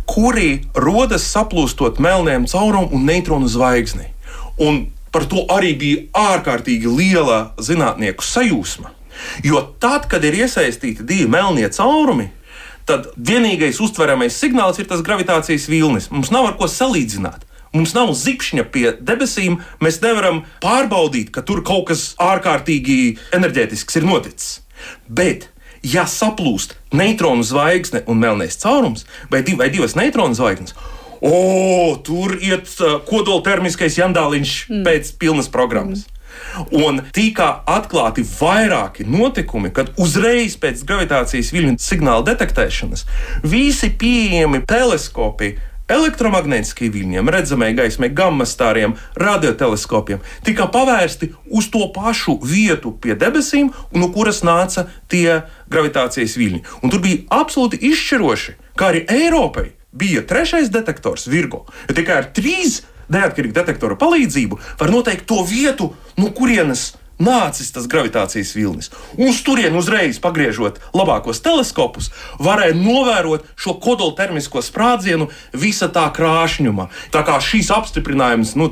kuri rodas saplūstot melniem caurumam un neitronu zvaigzni. Un par to arī bija ārkārtīgi liela zinātnieku sajūsma. Jo tad, kad ir iesaistīti divi melnie caurumi, tad vienīgais uztveramais signāls ir tas gravitācijas vilnis. Mums nav ar ko salīdzināt. Mums nav zipšņa pie debesīm, mēs nevaram pārbaudīt, ka tur kaut kas ārkārtīgi enerģētisks ir noticis. Bet, ja saplūst neitronu zvaigzne un melnais caurums, vai, div, vai divas neitronu zvaigznes, o, tur iet uh, kodoltermiskais jandāliņš mm. pēc pilnas programmas. Mm. Un tika atklāti vairāki notikumi, kad uzreiz pēc gravitācijas viļņu signāla detektēšanas visi pieejami teleskopi elektromagnētiskiem viļņiem, redzamai gaismai, gammastāriem, radioteleskopiem tika pavērsti uz to pašu vietu pie debesīm, no kuras nāca tie gravitācijas viļņi. Un tur bija absolūti izšķiroši, kā arī Eiropai bija trešais detektors Virgo, jo tikai ar trīs neatkarīgu detektoru palīdzību var noteikt to vietu, no kurienes nācis tas gravitācijas vilnis. Uz turieni uzreiz pagriežot labākos teleskopus, varēja novērot šo kodoltermisko sprādzienu visa tā krāšņuma. Tā kā šīs apstiprinājums nu,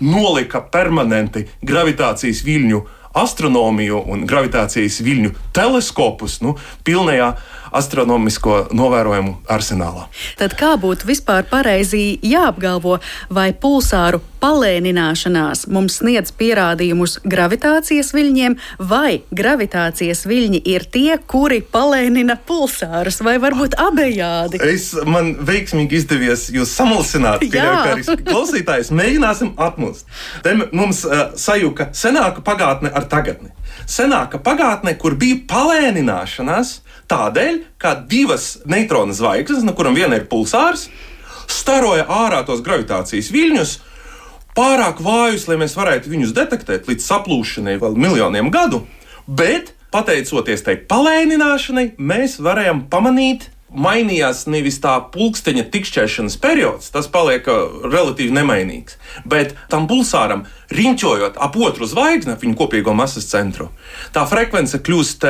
nolika permanenti gravitācijas viļņu astronomiju un gravitācijas viļņu teleskopus nu, pilnajā astronomisko novērojumu arsenālā.
Tad kā būtu vispār pareizi jāapgalvo, vai pulsāru palēnināšanās mums sniedz pierādījumus gravitācijas viļņiem, vai gravitācijas viļņi ir tie, kuri palēnina pulsārus, vai varbūt abejādi?
Es, man veiksmīgi izdevies jūs samulsināt, pierakariski klausītājs. Mēģināsim atmust. Te mums uh, sajuka senāka pagātne ar tagadni. Senāka pagātne, kur bija palēnināšanās, tādēļ, ka divas neitronu zvaigznes, no kurām viena ir pulsārs, staroja ārā tos gravitācijas viļņus, pārāk vājus, lai mēs varētu viņus detektēt līdz saplūšanai vēl miljoniem gadu, bet pateicoties tai palēnināšanai, mēs varējām pamanīt. Mainījās nevis tā pulksteņa tikšķēšanas periods, tas paliek uh, relatīvi nemainīgs, bet tam pulsāram riņķojot ap otru zvaigzni, ap viņu kopīgo masas centru, tā frekvence kļūst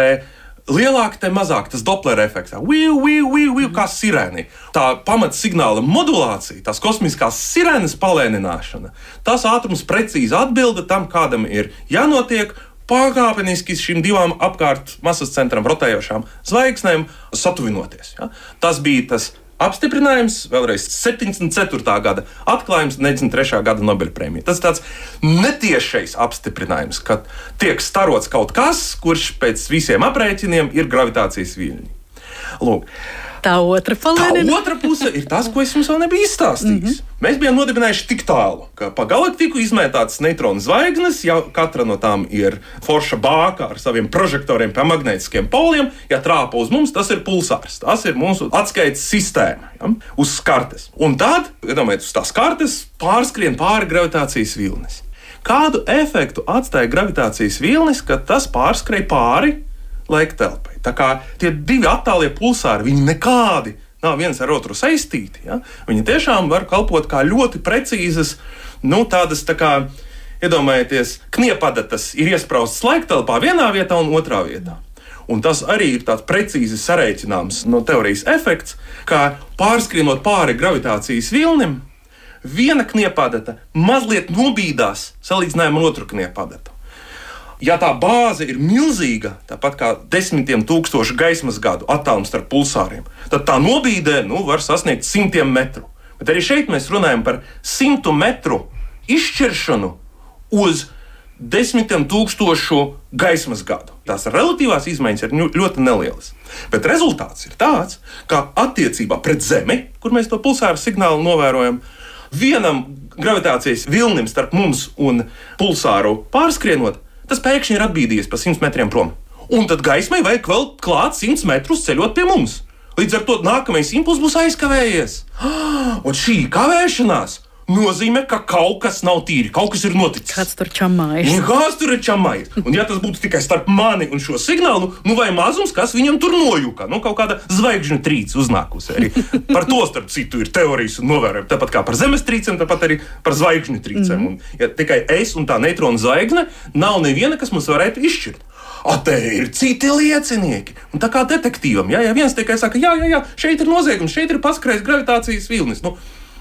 lielāka, te mazāk tas Doppler efekts. Viu, viu, viu, kā sirēni. Tā pamatsignāla modulācija, tās kosmiskās sirēnas palēnināšana, tas ātrums precīzi atbilda tam, kādam ir jānotiek. Pakāpeniski šīm divām apkārt masas centram rotējošām zvaigznēm satuvinoties. Ja? Tas bija tas apstiprinājums, vēlreiz 74. gada atklājums, 93. gada Nobelpremija. Tas ir tāds netiešais apstiprinājums, ka tiek starots kaut kas, kurš pēc visiem aprēķiniem ir gravitācijas viļņi. Lūk.
Tā otra,
tā otra puse ir tas, ko es jums vēl nebiju izstāstījis. Mm -hmm. Mēs bijām nodibinājuši tik tālu, ka pa galaktiku izmētātas neutronu zvaigznes, ja katra no tām ir forša bāka ar saviem prožektoriem pie magnētiskiem poliem, ja trāpa uz mums, tas ir pulsārs. Tas ir mūsu atskaites sistēma ja, uz kartes. Un tad, iedomājieties, uz tās kartes pārskrien pāri gravitācijas vilnis. Kādu efektu atstāja gravitācijas vilnis, kad tas pārskrēja pāri laika telpai? Tā kā tie divi attālie pulsāri, viņi nekādi nav viens ar otru saistīti. Ja? Viņi tiešām var kalpot kā ļoti precīzas, nu, tādas tā kā, iedomājieties, kniepadatas ir iespraustas laiktelpā vienā vietā un otrā vietā. Un tas arī ir tāds precīzi sareiķināms no teorijas efekts, ka pārskrienot pāri gravitācijas vilnim, viena kniepadata mazliet nobīdās salīdzinājumā ar otru kniepadatu ja tā bāze ir milzīga, tāpat kā desmitiem tūkstošu gaismas gadu attālums starp pulsāriem, tad tā nobīde nu, var sasniegt simtiem metru. Bet arī šeit mēs runājam par simtu metru izšķiršanu uz desmitiem tūkstošu gaismas gadu. Tās relatīvās izmaiņas ir ļoti nelielas. Bet rezultāts ir tāds, ka attiecībā pret Zemi, kur mēs to pulsāru signālu novērojam, vienam gravitācijas vilnim starp mums un pulsāru pārskrienot, tas pēkšņi ir atbīdījies pa 100 metriem prom. Un tad gaismai vajag vēl klāt 100 metrus ceļot pie mums. Līdz ar to nākamais impulss būs aizkavējies. [gasps] Un šī kavēšanās nozīmē, ka kaut kas nav tīri, kaut kas ir noticis.
Kāds tur čamājas?
Un kāds tur ir čamājis? Un, ja tas būtu tikai starp mani un šo signālu, nu vai mazums, kas viņam tur nojuka, nu kaut kāda zvaigžņu trīce uznākusi. Arī. Par to, starp citu, ir teorijas un novērojumi. Tāpat kā par zemestrīcēm, tāpat arī par zvaigžņu trīcēm. Mm un, ja tikai es un tā neitrona zvaigzne nav neviena, kas mums varētu izšķirt. A, te ir citi liecinieki. Un tā kā detektīvam, ja, ja viens tikai saka, jā, jā, jā, šeit ir noziegums, šeit ir paskrējis gravitācijas vilnis. Nu,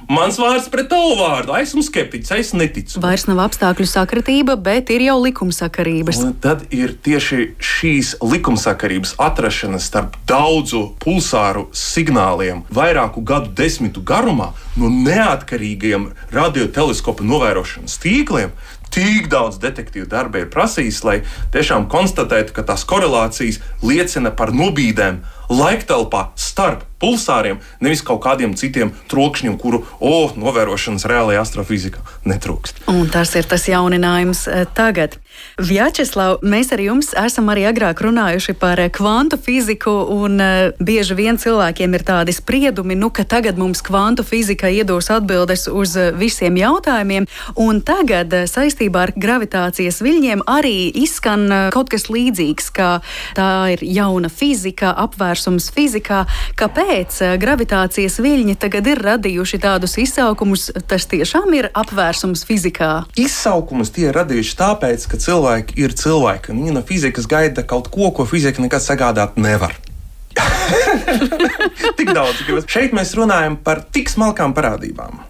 Mans vārds pret tavu vārdu. Esmu skeptiķis, es neticu.
Vairs nav apstākļu sakritība, bet ir jau likumsakarības.
Un tad ir tieši šīs likumsakarības atrašana starp daudzu pulsāru signāliem vairāku gadu desmitu garumā no neatkarīgiem radioteleskopu novērošanas tīkliem tik daudz detektīvu darba ir prasījis, lai tiešām konstatētu, ka tās korelācijas liecina par nobīdēm laiktelpā starp pulsāriem, nevis kaut kādiem citiem trokšņiem, kuru oh, novērošanas reālajā astrofizikā netrūkst.
Un tas ir tas jauninājums eh, tagad. Vjačeslav, mēs ar jums esam arī agrāk runājuši par eh, kvantu fiziku, un uh, bieži vien cilvēkiem ir tādi spriedumi, nu, ka tagad mums kvantu fizika iedos atbildes uz visiem jautājumiem, un tagad saistībā ar gravitācijas viļņiem arī izskan kaut kas līdzīgs, ka tā ir jauna fizika, apvērsums fizikā. Kāpēc? eh, gravitācijas viļņi tagad ir radījuši tādus izsaukumus, tas tiešām ir apvērsums fizikā?
Izsaukumus tie ir radījuši tāpēc, ka cilvēki ir cilvēki, viņi no fizikas gaida kaut ko, ko fizika nekad sagādāt nevar. [laughs] tik daudz, ka šeit mēs runājam par tik smalkām parādībām.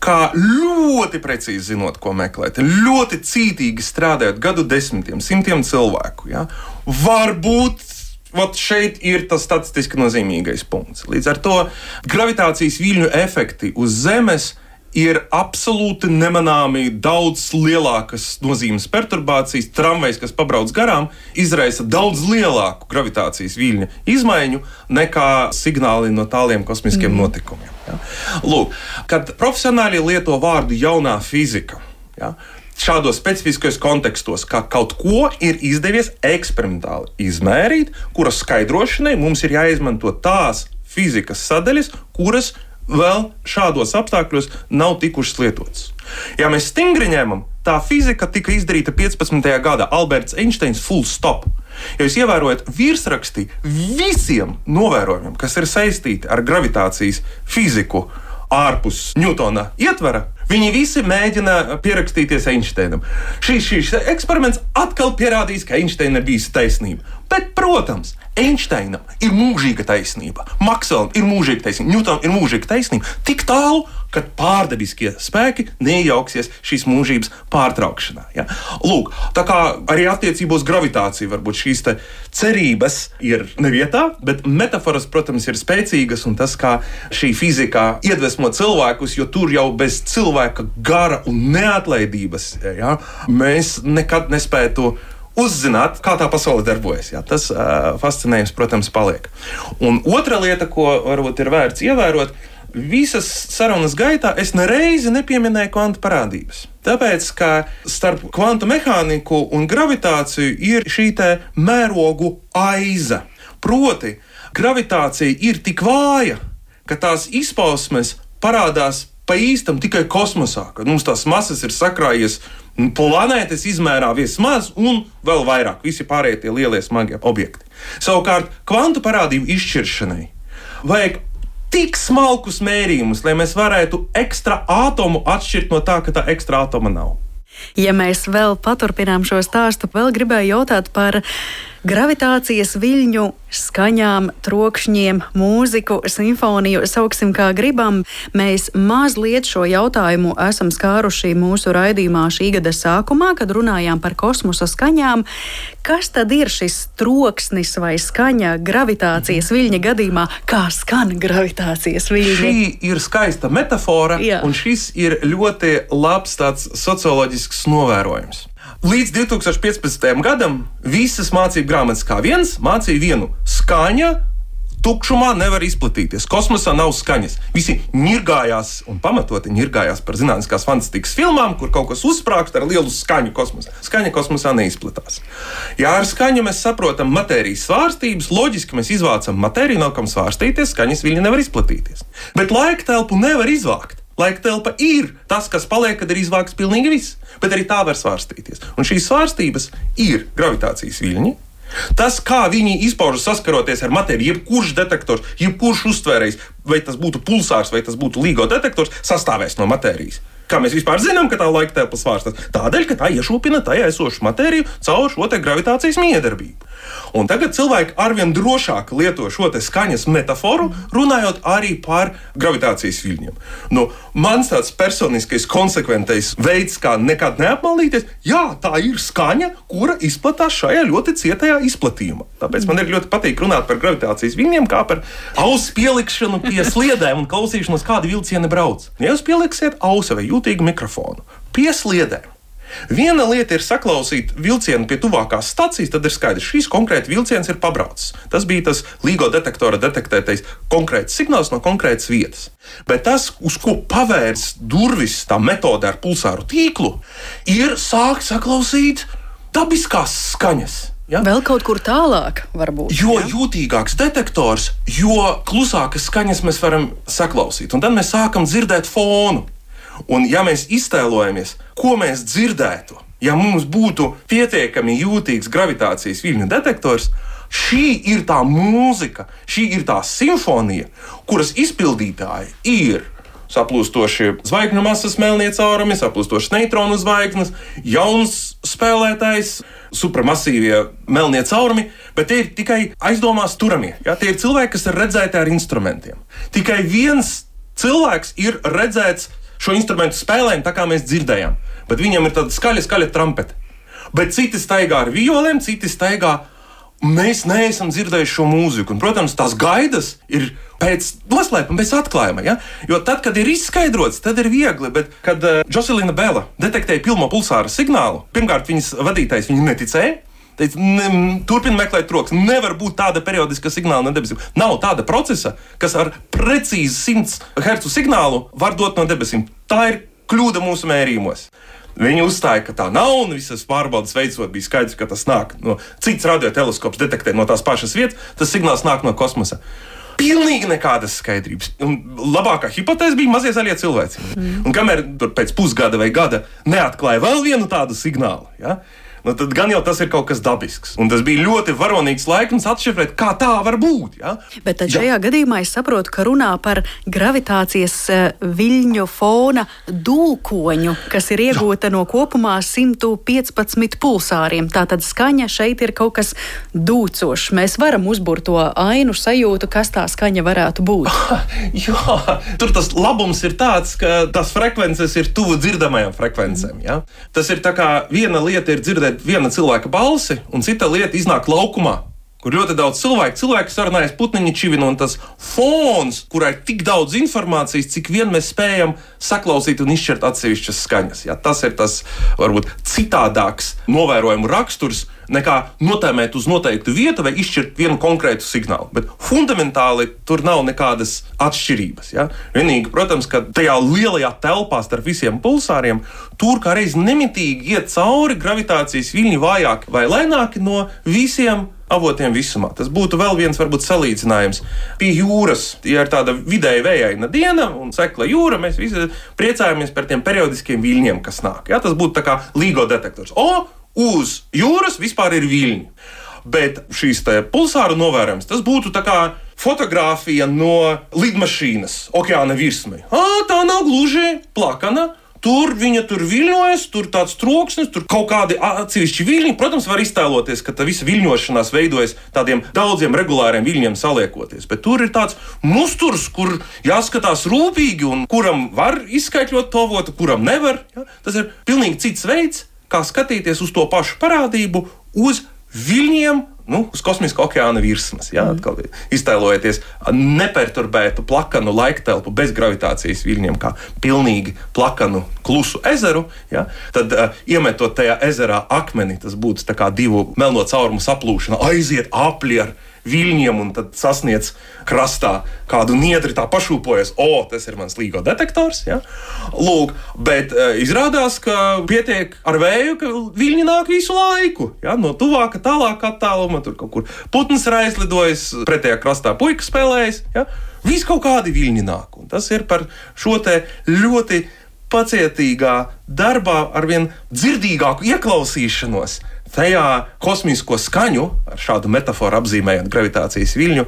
Kā ļoti precīzi zinot, ko meklēt, ļoti cītīgi strādājot gadu desmitiem, simtiem cilvēku. Ja? Varbūt Ot šeit ir tas statistiski nozīmīgais punkts. Līdz ar to gravitācijas viļņu efekti uz Zemes ir absolūti nemanāmi daudz lielākas nozīmes perturbācijas. Tramvajs, kas pabrauc garām, izraisa daudz lielāku gravitācijas viļņu izmaiņu nekā signāli no tāliem kosmiskiem mm. notikumiem. Ja? Lūk, kad profesionāļi lieto vārdu jaunā fizika. Ja? Šādos specifiskos kontekstos, kā kaut ko ir izdevies eksperimentāli izmērīt, kuras skaidrošanai mums ir jāizmanto tās fizikas sadaļas, kuras vēl šādos apstākļos nav tikušas lietotas. Ja mēs stingri ņemam, tā fizika tika izdarīta 15. gadā, Alberts Einsteins full stop. Ja jūs ievērojat virsrakstī visiem novērojumiem, kas ir saistīti ar gravitācijas fiziku ārpus Newtona ietvara, viņi visi mēģina pierakstīties Einsteinam. Šī, šīs eksperiments atkal pierādīs, ka Einsteinam bija taisnība. Bet, protams, Einsteinam ir mūžīga taisnība, Makselam ir mūžīga taisnība, Ņūtam ir mūžīga taisnība. Tik tālu, ka pārdabiskie spēki neiejauksies šīs mūžības pārtraukšanā. Ja? Lūk, tā kā arī attiecībos gravitācija varbūt šīs cerības ir nevietā, bet metafors, protams, ir spēcīgas un tas, kā šī fizika iedvesmo cilvēkus, jo tur jau bez cilvēka gara un neatlaidības ja, mēs nekad nespētu uzzināt, kā tā pasaule darbojas. Jā, tas uh, fascinējums, protams, paliek. Un otra lieta, ko varbūt ir vērts ievērot, visas sarunas gaitā es nereizi nepieminēju kvantu parādības. Tāpēc, ka starp kvantu mehāniku un gravitāciju ir šī mērogu aiza. Proti, gravitācija ir tik vāja, ka tās izpausmes parādās pa īstam tikai kosmosā, kad mums tās masas ir sakrājies planētas izmērā vismaz, un vēl vairāk visi pārējie tie lielie smagie objekti. Savukārt, kvantu parādību izšķiršanai vajag tik smalkus mērījumus, lai mēs varētu ekstra atomu atšķirt no tā, ka tā ekstra atoma nav.
Ja mēs vēl paturpinām šo stāstu, vēl gribēju jautāt par gravitācijas viļņu skaņām, trokšņiem, mūziku, simfoniju, sauksim kā gribam. Mēs mazliet šo jautājumu esam skāruši mūsu raidījumā šī gada sākumā, kad runājām par kosmosa skaņām. Kas tad ir šis troksnis vai skaņa gravitācijas viļņa gadījumā? Kā skan gravitācijas viļņi?
Šī ir skaista metafora, Jā. un šis ir ļoti labs tāds socioloģisks novērojums. Līdz 2015. gadam visas mācību grāmatas kā viens mācīja vienu skaņu. Tukšumā nevar izplatīties. Kosmosā nav skaņas. Visi nirgājās un pamatoti nirgājās par zinātniskās fantastikas filmām, kur kaut kas uzsprāgst ar lielu skaņu kosmosā. Skaņa kosmosā neizplatās. Ja ar skaņu mēs saprotam matērijas svārstības, loģiski mēs izvācam matēriju, nav kam svārstīties, skaņas viļņi nevar izplatīties. Bet laika telpu nevar izvākt. Laika telpa ir tas, kas paliek, kad ir izvākts pilnīgi viss, bet arī tā var svārstīties. Un šīs svārstības ir gravitācijas viļņi. Tas, kā viņi izpaužas saskaroties ar matēriju, jebkurš detektors, jebkurš uztvērējs, vai tas būtu pulsārs vai tas būtu līgo detektors, sastāvēs no matērijas. Kā mēs vispār zinām, ka tā laika telpa svārstas? Tādēļ, ka tā iešūpina tajā esošu matēriju caur šo gravitācijas miedarbību. Un tagad cilvēki arvien drošāk lieto šo skaņas metaforu, runājot arī par gravitācijas viļņiem. Nu, mans tāds personiskais, konsekventais veids, kā nekad neapmaldīties, jā, tā ir skaņa, kura izplatās šajā ļoti cietajā izplatījumā. Tāpēc man ir ļoti patīk runāt par gravitācijas viļņiem, kā par ausu pielikšanu pie [laughs] sliedēm un klausīšanos, kādi vilcieni brauc. Ja jūs pieliksiet ausu vai jūtīgu mikrofonu pie sliedēm, Viena lieta ir saklausīt vilcienu pie tuvākās stacijas, tad ir skaidrs, šīs konkrēti vilciens ir pabraucis. Tas bija tas LIGO detektora detektētais konkrēts signāls no konkrētas vietas. Bet tas, uz ko pavērs durvis tā metode ar pulsāru tīklu, ir sākt saklausīt dabiskās skaņas.
Ja? Vēl kaut kur tālāk, varbūt.
Jo ja? jūtīgāks detektors, jo klusākas skaņas mēs varam saklausīt. Un tad mēs sākam dzirdēt fonu. Un, ja mēs iztēlojamies, ko mēs dzirdētu, ja mums būtu pietiekami jūtīgs gravitācijas viļņu detektors, šī ir tā mūzika, šī ir tā simfonija, kuras izpildītāji ir saplūstošie zvaigžņu masas melnie caurumi, saplūstošas neutronu zvaigznes, jauns spēlētājs, supramasīvie melnie caurumi, bet tie ir tikai aizdomās turamie. Ja? Tie ir cilvēki, kas ir redzēti ar instrumentiem. Tikai viens cilvēks ir redzēts šo instrumentu spēlēm, tā kā mēs dzirdējām. Bet viņam ir tāda skaļa, skaļa trumpete. Bet citi staigā ar violēm, citi staigā mēs neesam dzirdējuši šo mūziku. Un, protams, tās gaidas ir pēc noslēpuma, pēc atklājuma. Ja? Jo tad, kad ir izskaidrots, tad ir viegli. Bet, kad uh, Joselina Bela detektēja pilno pulsāra signālu, pirmkārt, viņas vadītājs viņa neticēja. Teic, ne, turpin meklēt troksni. Nevar būt tāda periodiska signāla no debesīm. Nav tāda procesa, kas ar precīzi 100 Hz signālu var dot no debesīm. Tā ir kļūda mūsu mērījumos. Viņi uzstāja, ka tā nav, un visas pārbaudas veicot, bija skaidrs, ka tas nāk no citas radioteleskops, detektē no tās pašas vietas, tas signāls nāk no kosmosa. Pilnīgi nekādas skaidrības. Un labākā hipotēze bija mazie zaļie cilvēki. Mm. Un kamēr tur pēc pusgada vai gada neatklāja vēl vienu tādu signālu, ja, nu, tad gan jau tas ir kaut kas dabisks. Un tas bija ļoti varonīgs laiks atšifrēt, kā tā var būt. Ja?
Bet šajā ja. gadījumā es saprotu, ka runā par gravitācijas eh, viļņu fona dūkoņu, kas ir iegūta Jā. no kopumā 115 pulsāriem. Tātad skaņa šeit ir kaut kas dūcošs. Mēs varam uzbūrt to ainu sajūtu, kas tā skaņa varētu būt. [laughs]
Jā, tur tas labums ir tāds, ka tās frekvences ir tuvu dzirdamajām frekvencēm. Ja? Tas ir tā kā viena lieta ir dzirdēt dzirdēt viena cilvēka balsi, un cita lieta iznāk laukumā. Kur ļoti daudz cilvēku, cilvēki sarunājas putniņa čivina, un tas fons, kurā ir tik daudz informācijas, cik vien mēs spējam saklausīt un izšķirt atsevišķas skaņas. Ja, tas ir tas varbūt citādāks novērojumu raksturs, nekā notēmēt uz noteiktu vietu vai izšķirt vienu konkrētu signālu. Bet fundamentāli tur nav nekādas atšķirības. Ja? Vienīgi, protams, ka tajā lielajā telpā starp visiem pulsāriem tur kā reiz nemitīgi iet cauri gravitācijas viļņi vājāk vai lēnāki no visiem avotiem visumā. Tas būtu vēl viens varbūt salīdzinājums. Pie jūras, ja ir tāda vidēji vējaina diena un sekla jūra, mēs visi priecājamies par tiem periodiskiem viļņiem, kas nāk. Ja? Tas būtu kā līgo detektors. O, uz jūras vispār ir viļņi. Bet šīs pulsāru novērojums, tas būtu kā fotografija no lidmašīnas okeāna virsmē. Tā nav gluži plakana. Tur viņa tur viļņojas, tur tāds troksnis, tur kaut kādi atsevišķi viļņi. Protams, var iztēloties, ka tā visa viļņošanās veidojas tādiem daudziem regulāriem viļņiem saliekoties. Bet tur ir tāds musturs, kur jāskatās rūpīgi un kuram var izskaidrot to votu, kuram nevar. Ja? Tas ir pilnīgi cits veids, kā skatīties uz to pašu parādību, uz viļņiem, nu, uz kosmiskā okeāna virsmas. Jā, atkal iztēlojieties neperturbētu plakanu laiktelpu bez gravitācijas viļņiem, kā pilnīgi plakanu klusu ezeru. Jā, tad, uh, iemetot tajā ezerā akmeni, tas būtu kā divu melno caurumu saplūšana, aiziet apli ar viļņiem un tad sasniedz krastā kādu niedri, tā pašūpojas, o, tas ir mans līgo detektors. Ja? Lūk, bet uh, izrādās, ka pietiek ar vēju, ka viļņi nāk visu laiku. Ja? No tuvāka, tālāka attāluma, tur kaut kur putns ir aizlidojis, pretējā krastā puika spēlējas. Ja? Viss kaut kādi viļņi nāk. Un tas ir par šo ļoti pacietīgā darbā, ar vien dzirdīgāku ieklausīšanos tajā kosmisko skaņu, ar šādu metaforu apzīmējot gravitācijas viļņu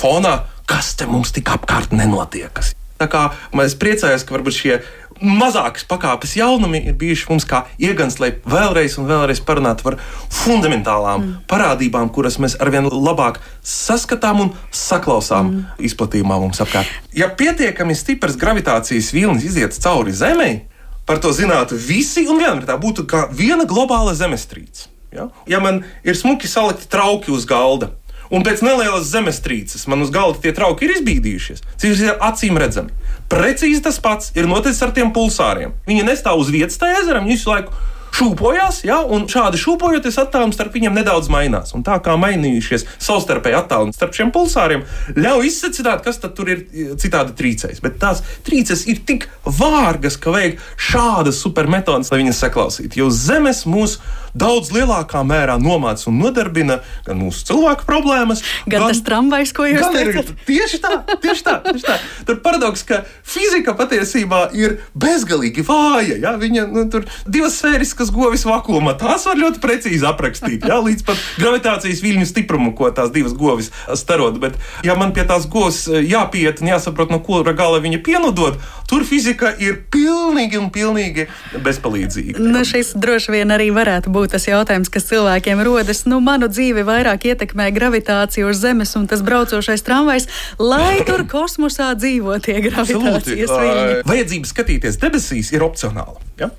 fonā, kas te mums tik apkārt nenotiekas. Tā kā mēs priecājamies, ka varbūt šie mazākas pakāpes jaunumi ir bijuši mums kā iegans, lai vēlreiz un vēlreiz parunātu par fundamentālām mm. parādībām, kuras mēs arvien labāk saskatām un saklausām mm. izplatījumā mums apkārt. Ja pietiekami stiprs gravitācijas vilnis iziet cauri Zemei, par to zinātu visi un vienmēr tā būtu kā viena globāla zemestrīce. Ja, ja man ir smuki salikti trauki uz galda, un pēc nelielas zemestrīces man uz galda tie trauki ir izbīdījušies, tas ir acīm redzami. Precīzi tas pats ir noticis ar tiem pulsāriem. Viņi nestāv uz vietas tajā ezerā, viņi visu laiku šūpojās, ja, un šādi šūpojoties, attālums starp viņiem nedaudz mainās. Un tā kā mainījušies savstarpēji attālumi starp šiem pulsāriem, ļauj izsakāt, kas tur ir citādi trīcējis. Bet tās trīces ir tik vārgas, ka vajag šādas supermetodas, lai viņas saklausītu. Jo zemes mūs daudz lielākā mērā nomāca un nodarbina gan mūsu cilvēku problēmas,
gan, gan tas tramvajs, ko jūs teicat.
Tieši tā, tieši tā. Tieši tā. Tur paradoks, ka fizika patiesībā ir bezgalīgi vāja. Ja? Viņa nu, tur divas sfēriskas kas govis vakumā. Tās var ļoti precīzi aprakstīt, jā, līdz pat gravitācijas viļņu stiprumu, ko tās divas govis starot. Bet, ja man pie tās govs eh, jāpiet un jāsaprot, no kura gala viņa pienodod, tur fizika ir pilnīgi un pilnīgi bezpalīdzīga.
Nu, šis droši vien arī varētu būt tas jautājums, kas cilvēkiem rodas. Nu, manu dzīvi vairāk ietekmē gravitācija uz Zemes un tas braucošais tramvajs, lai tur kosmosā dzīvo tie gravitācijas viļņi.
Vajadzība skatīties debesīs ir opcionāla. Ja?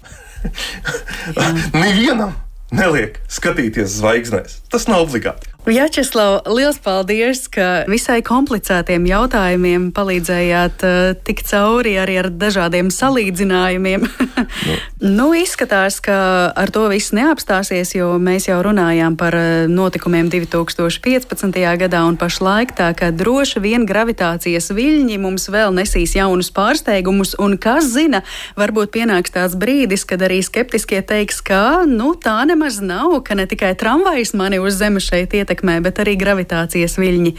[laughs] Nevienam neliek skatīties zvaigznēs. Tas nav obligāti.
Jačeslav, liels paldies, ka visai komplicētiem jautājumiem palīdzējāt uh, tikt cauri arī ar dažādiem salīdzinājumiem. nu. [laughs] nu, izskatās, ka ar to viss neapstāsies, jo mēs jau runājām par uh, notikumiem 2015. gadā un pašlaik tā, ka droši vien gravitācijas viļņi mums vēl nesīs jaunus pārsteigumus, un kas zina, varbūt pienāks tāds brīdis, kad arī skeptiskie teiks, ka nu, tā nemaz nav, ka ne tikai tramvajs mani uz zemes šeit ietekmē ietekmē, bet arī gravitācijas viļņi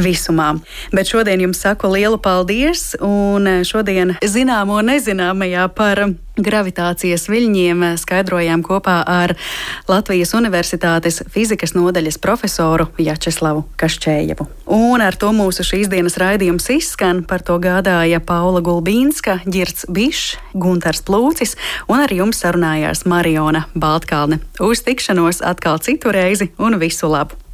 visumā. Bet šodien jums saku lielu paldies, un šodien zināmo nezināmajā par gravitācijas viļņiem skaidrojām kopā ar Latvijas Universitātes fizikas nodaļas profesoru Jačeslavu Kašķējevu. Un ar to mūsu šīs dienas raidījums izskan. Par to gādāja Paula Gulbīnska, Girts Bišs, Guntars Plūcis un ar jums sarunājās Mariona Baltkalne. Uz tikšanos atkal citu reizi un visu labu!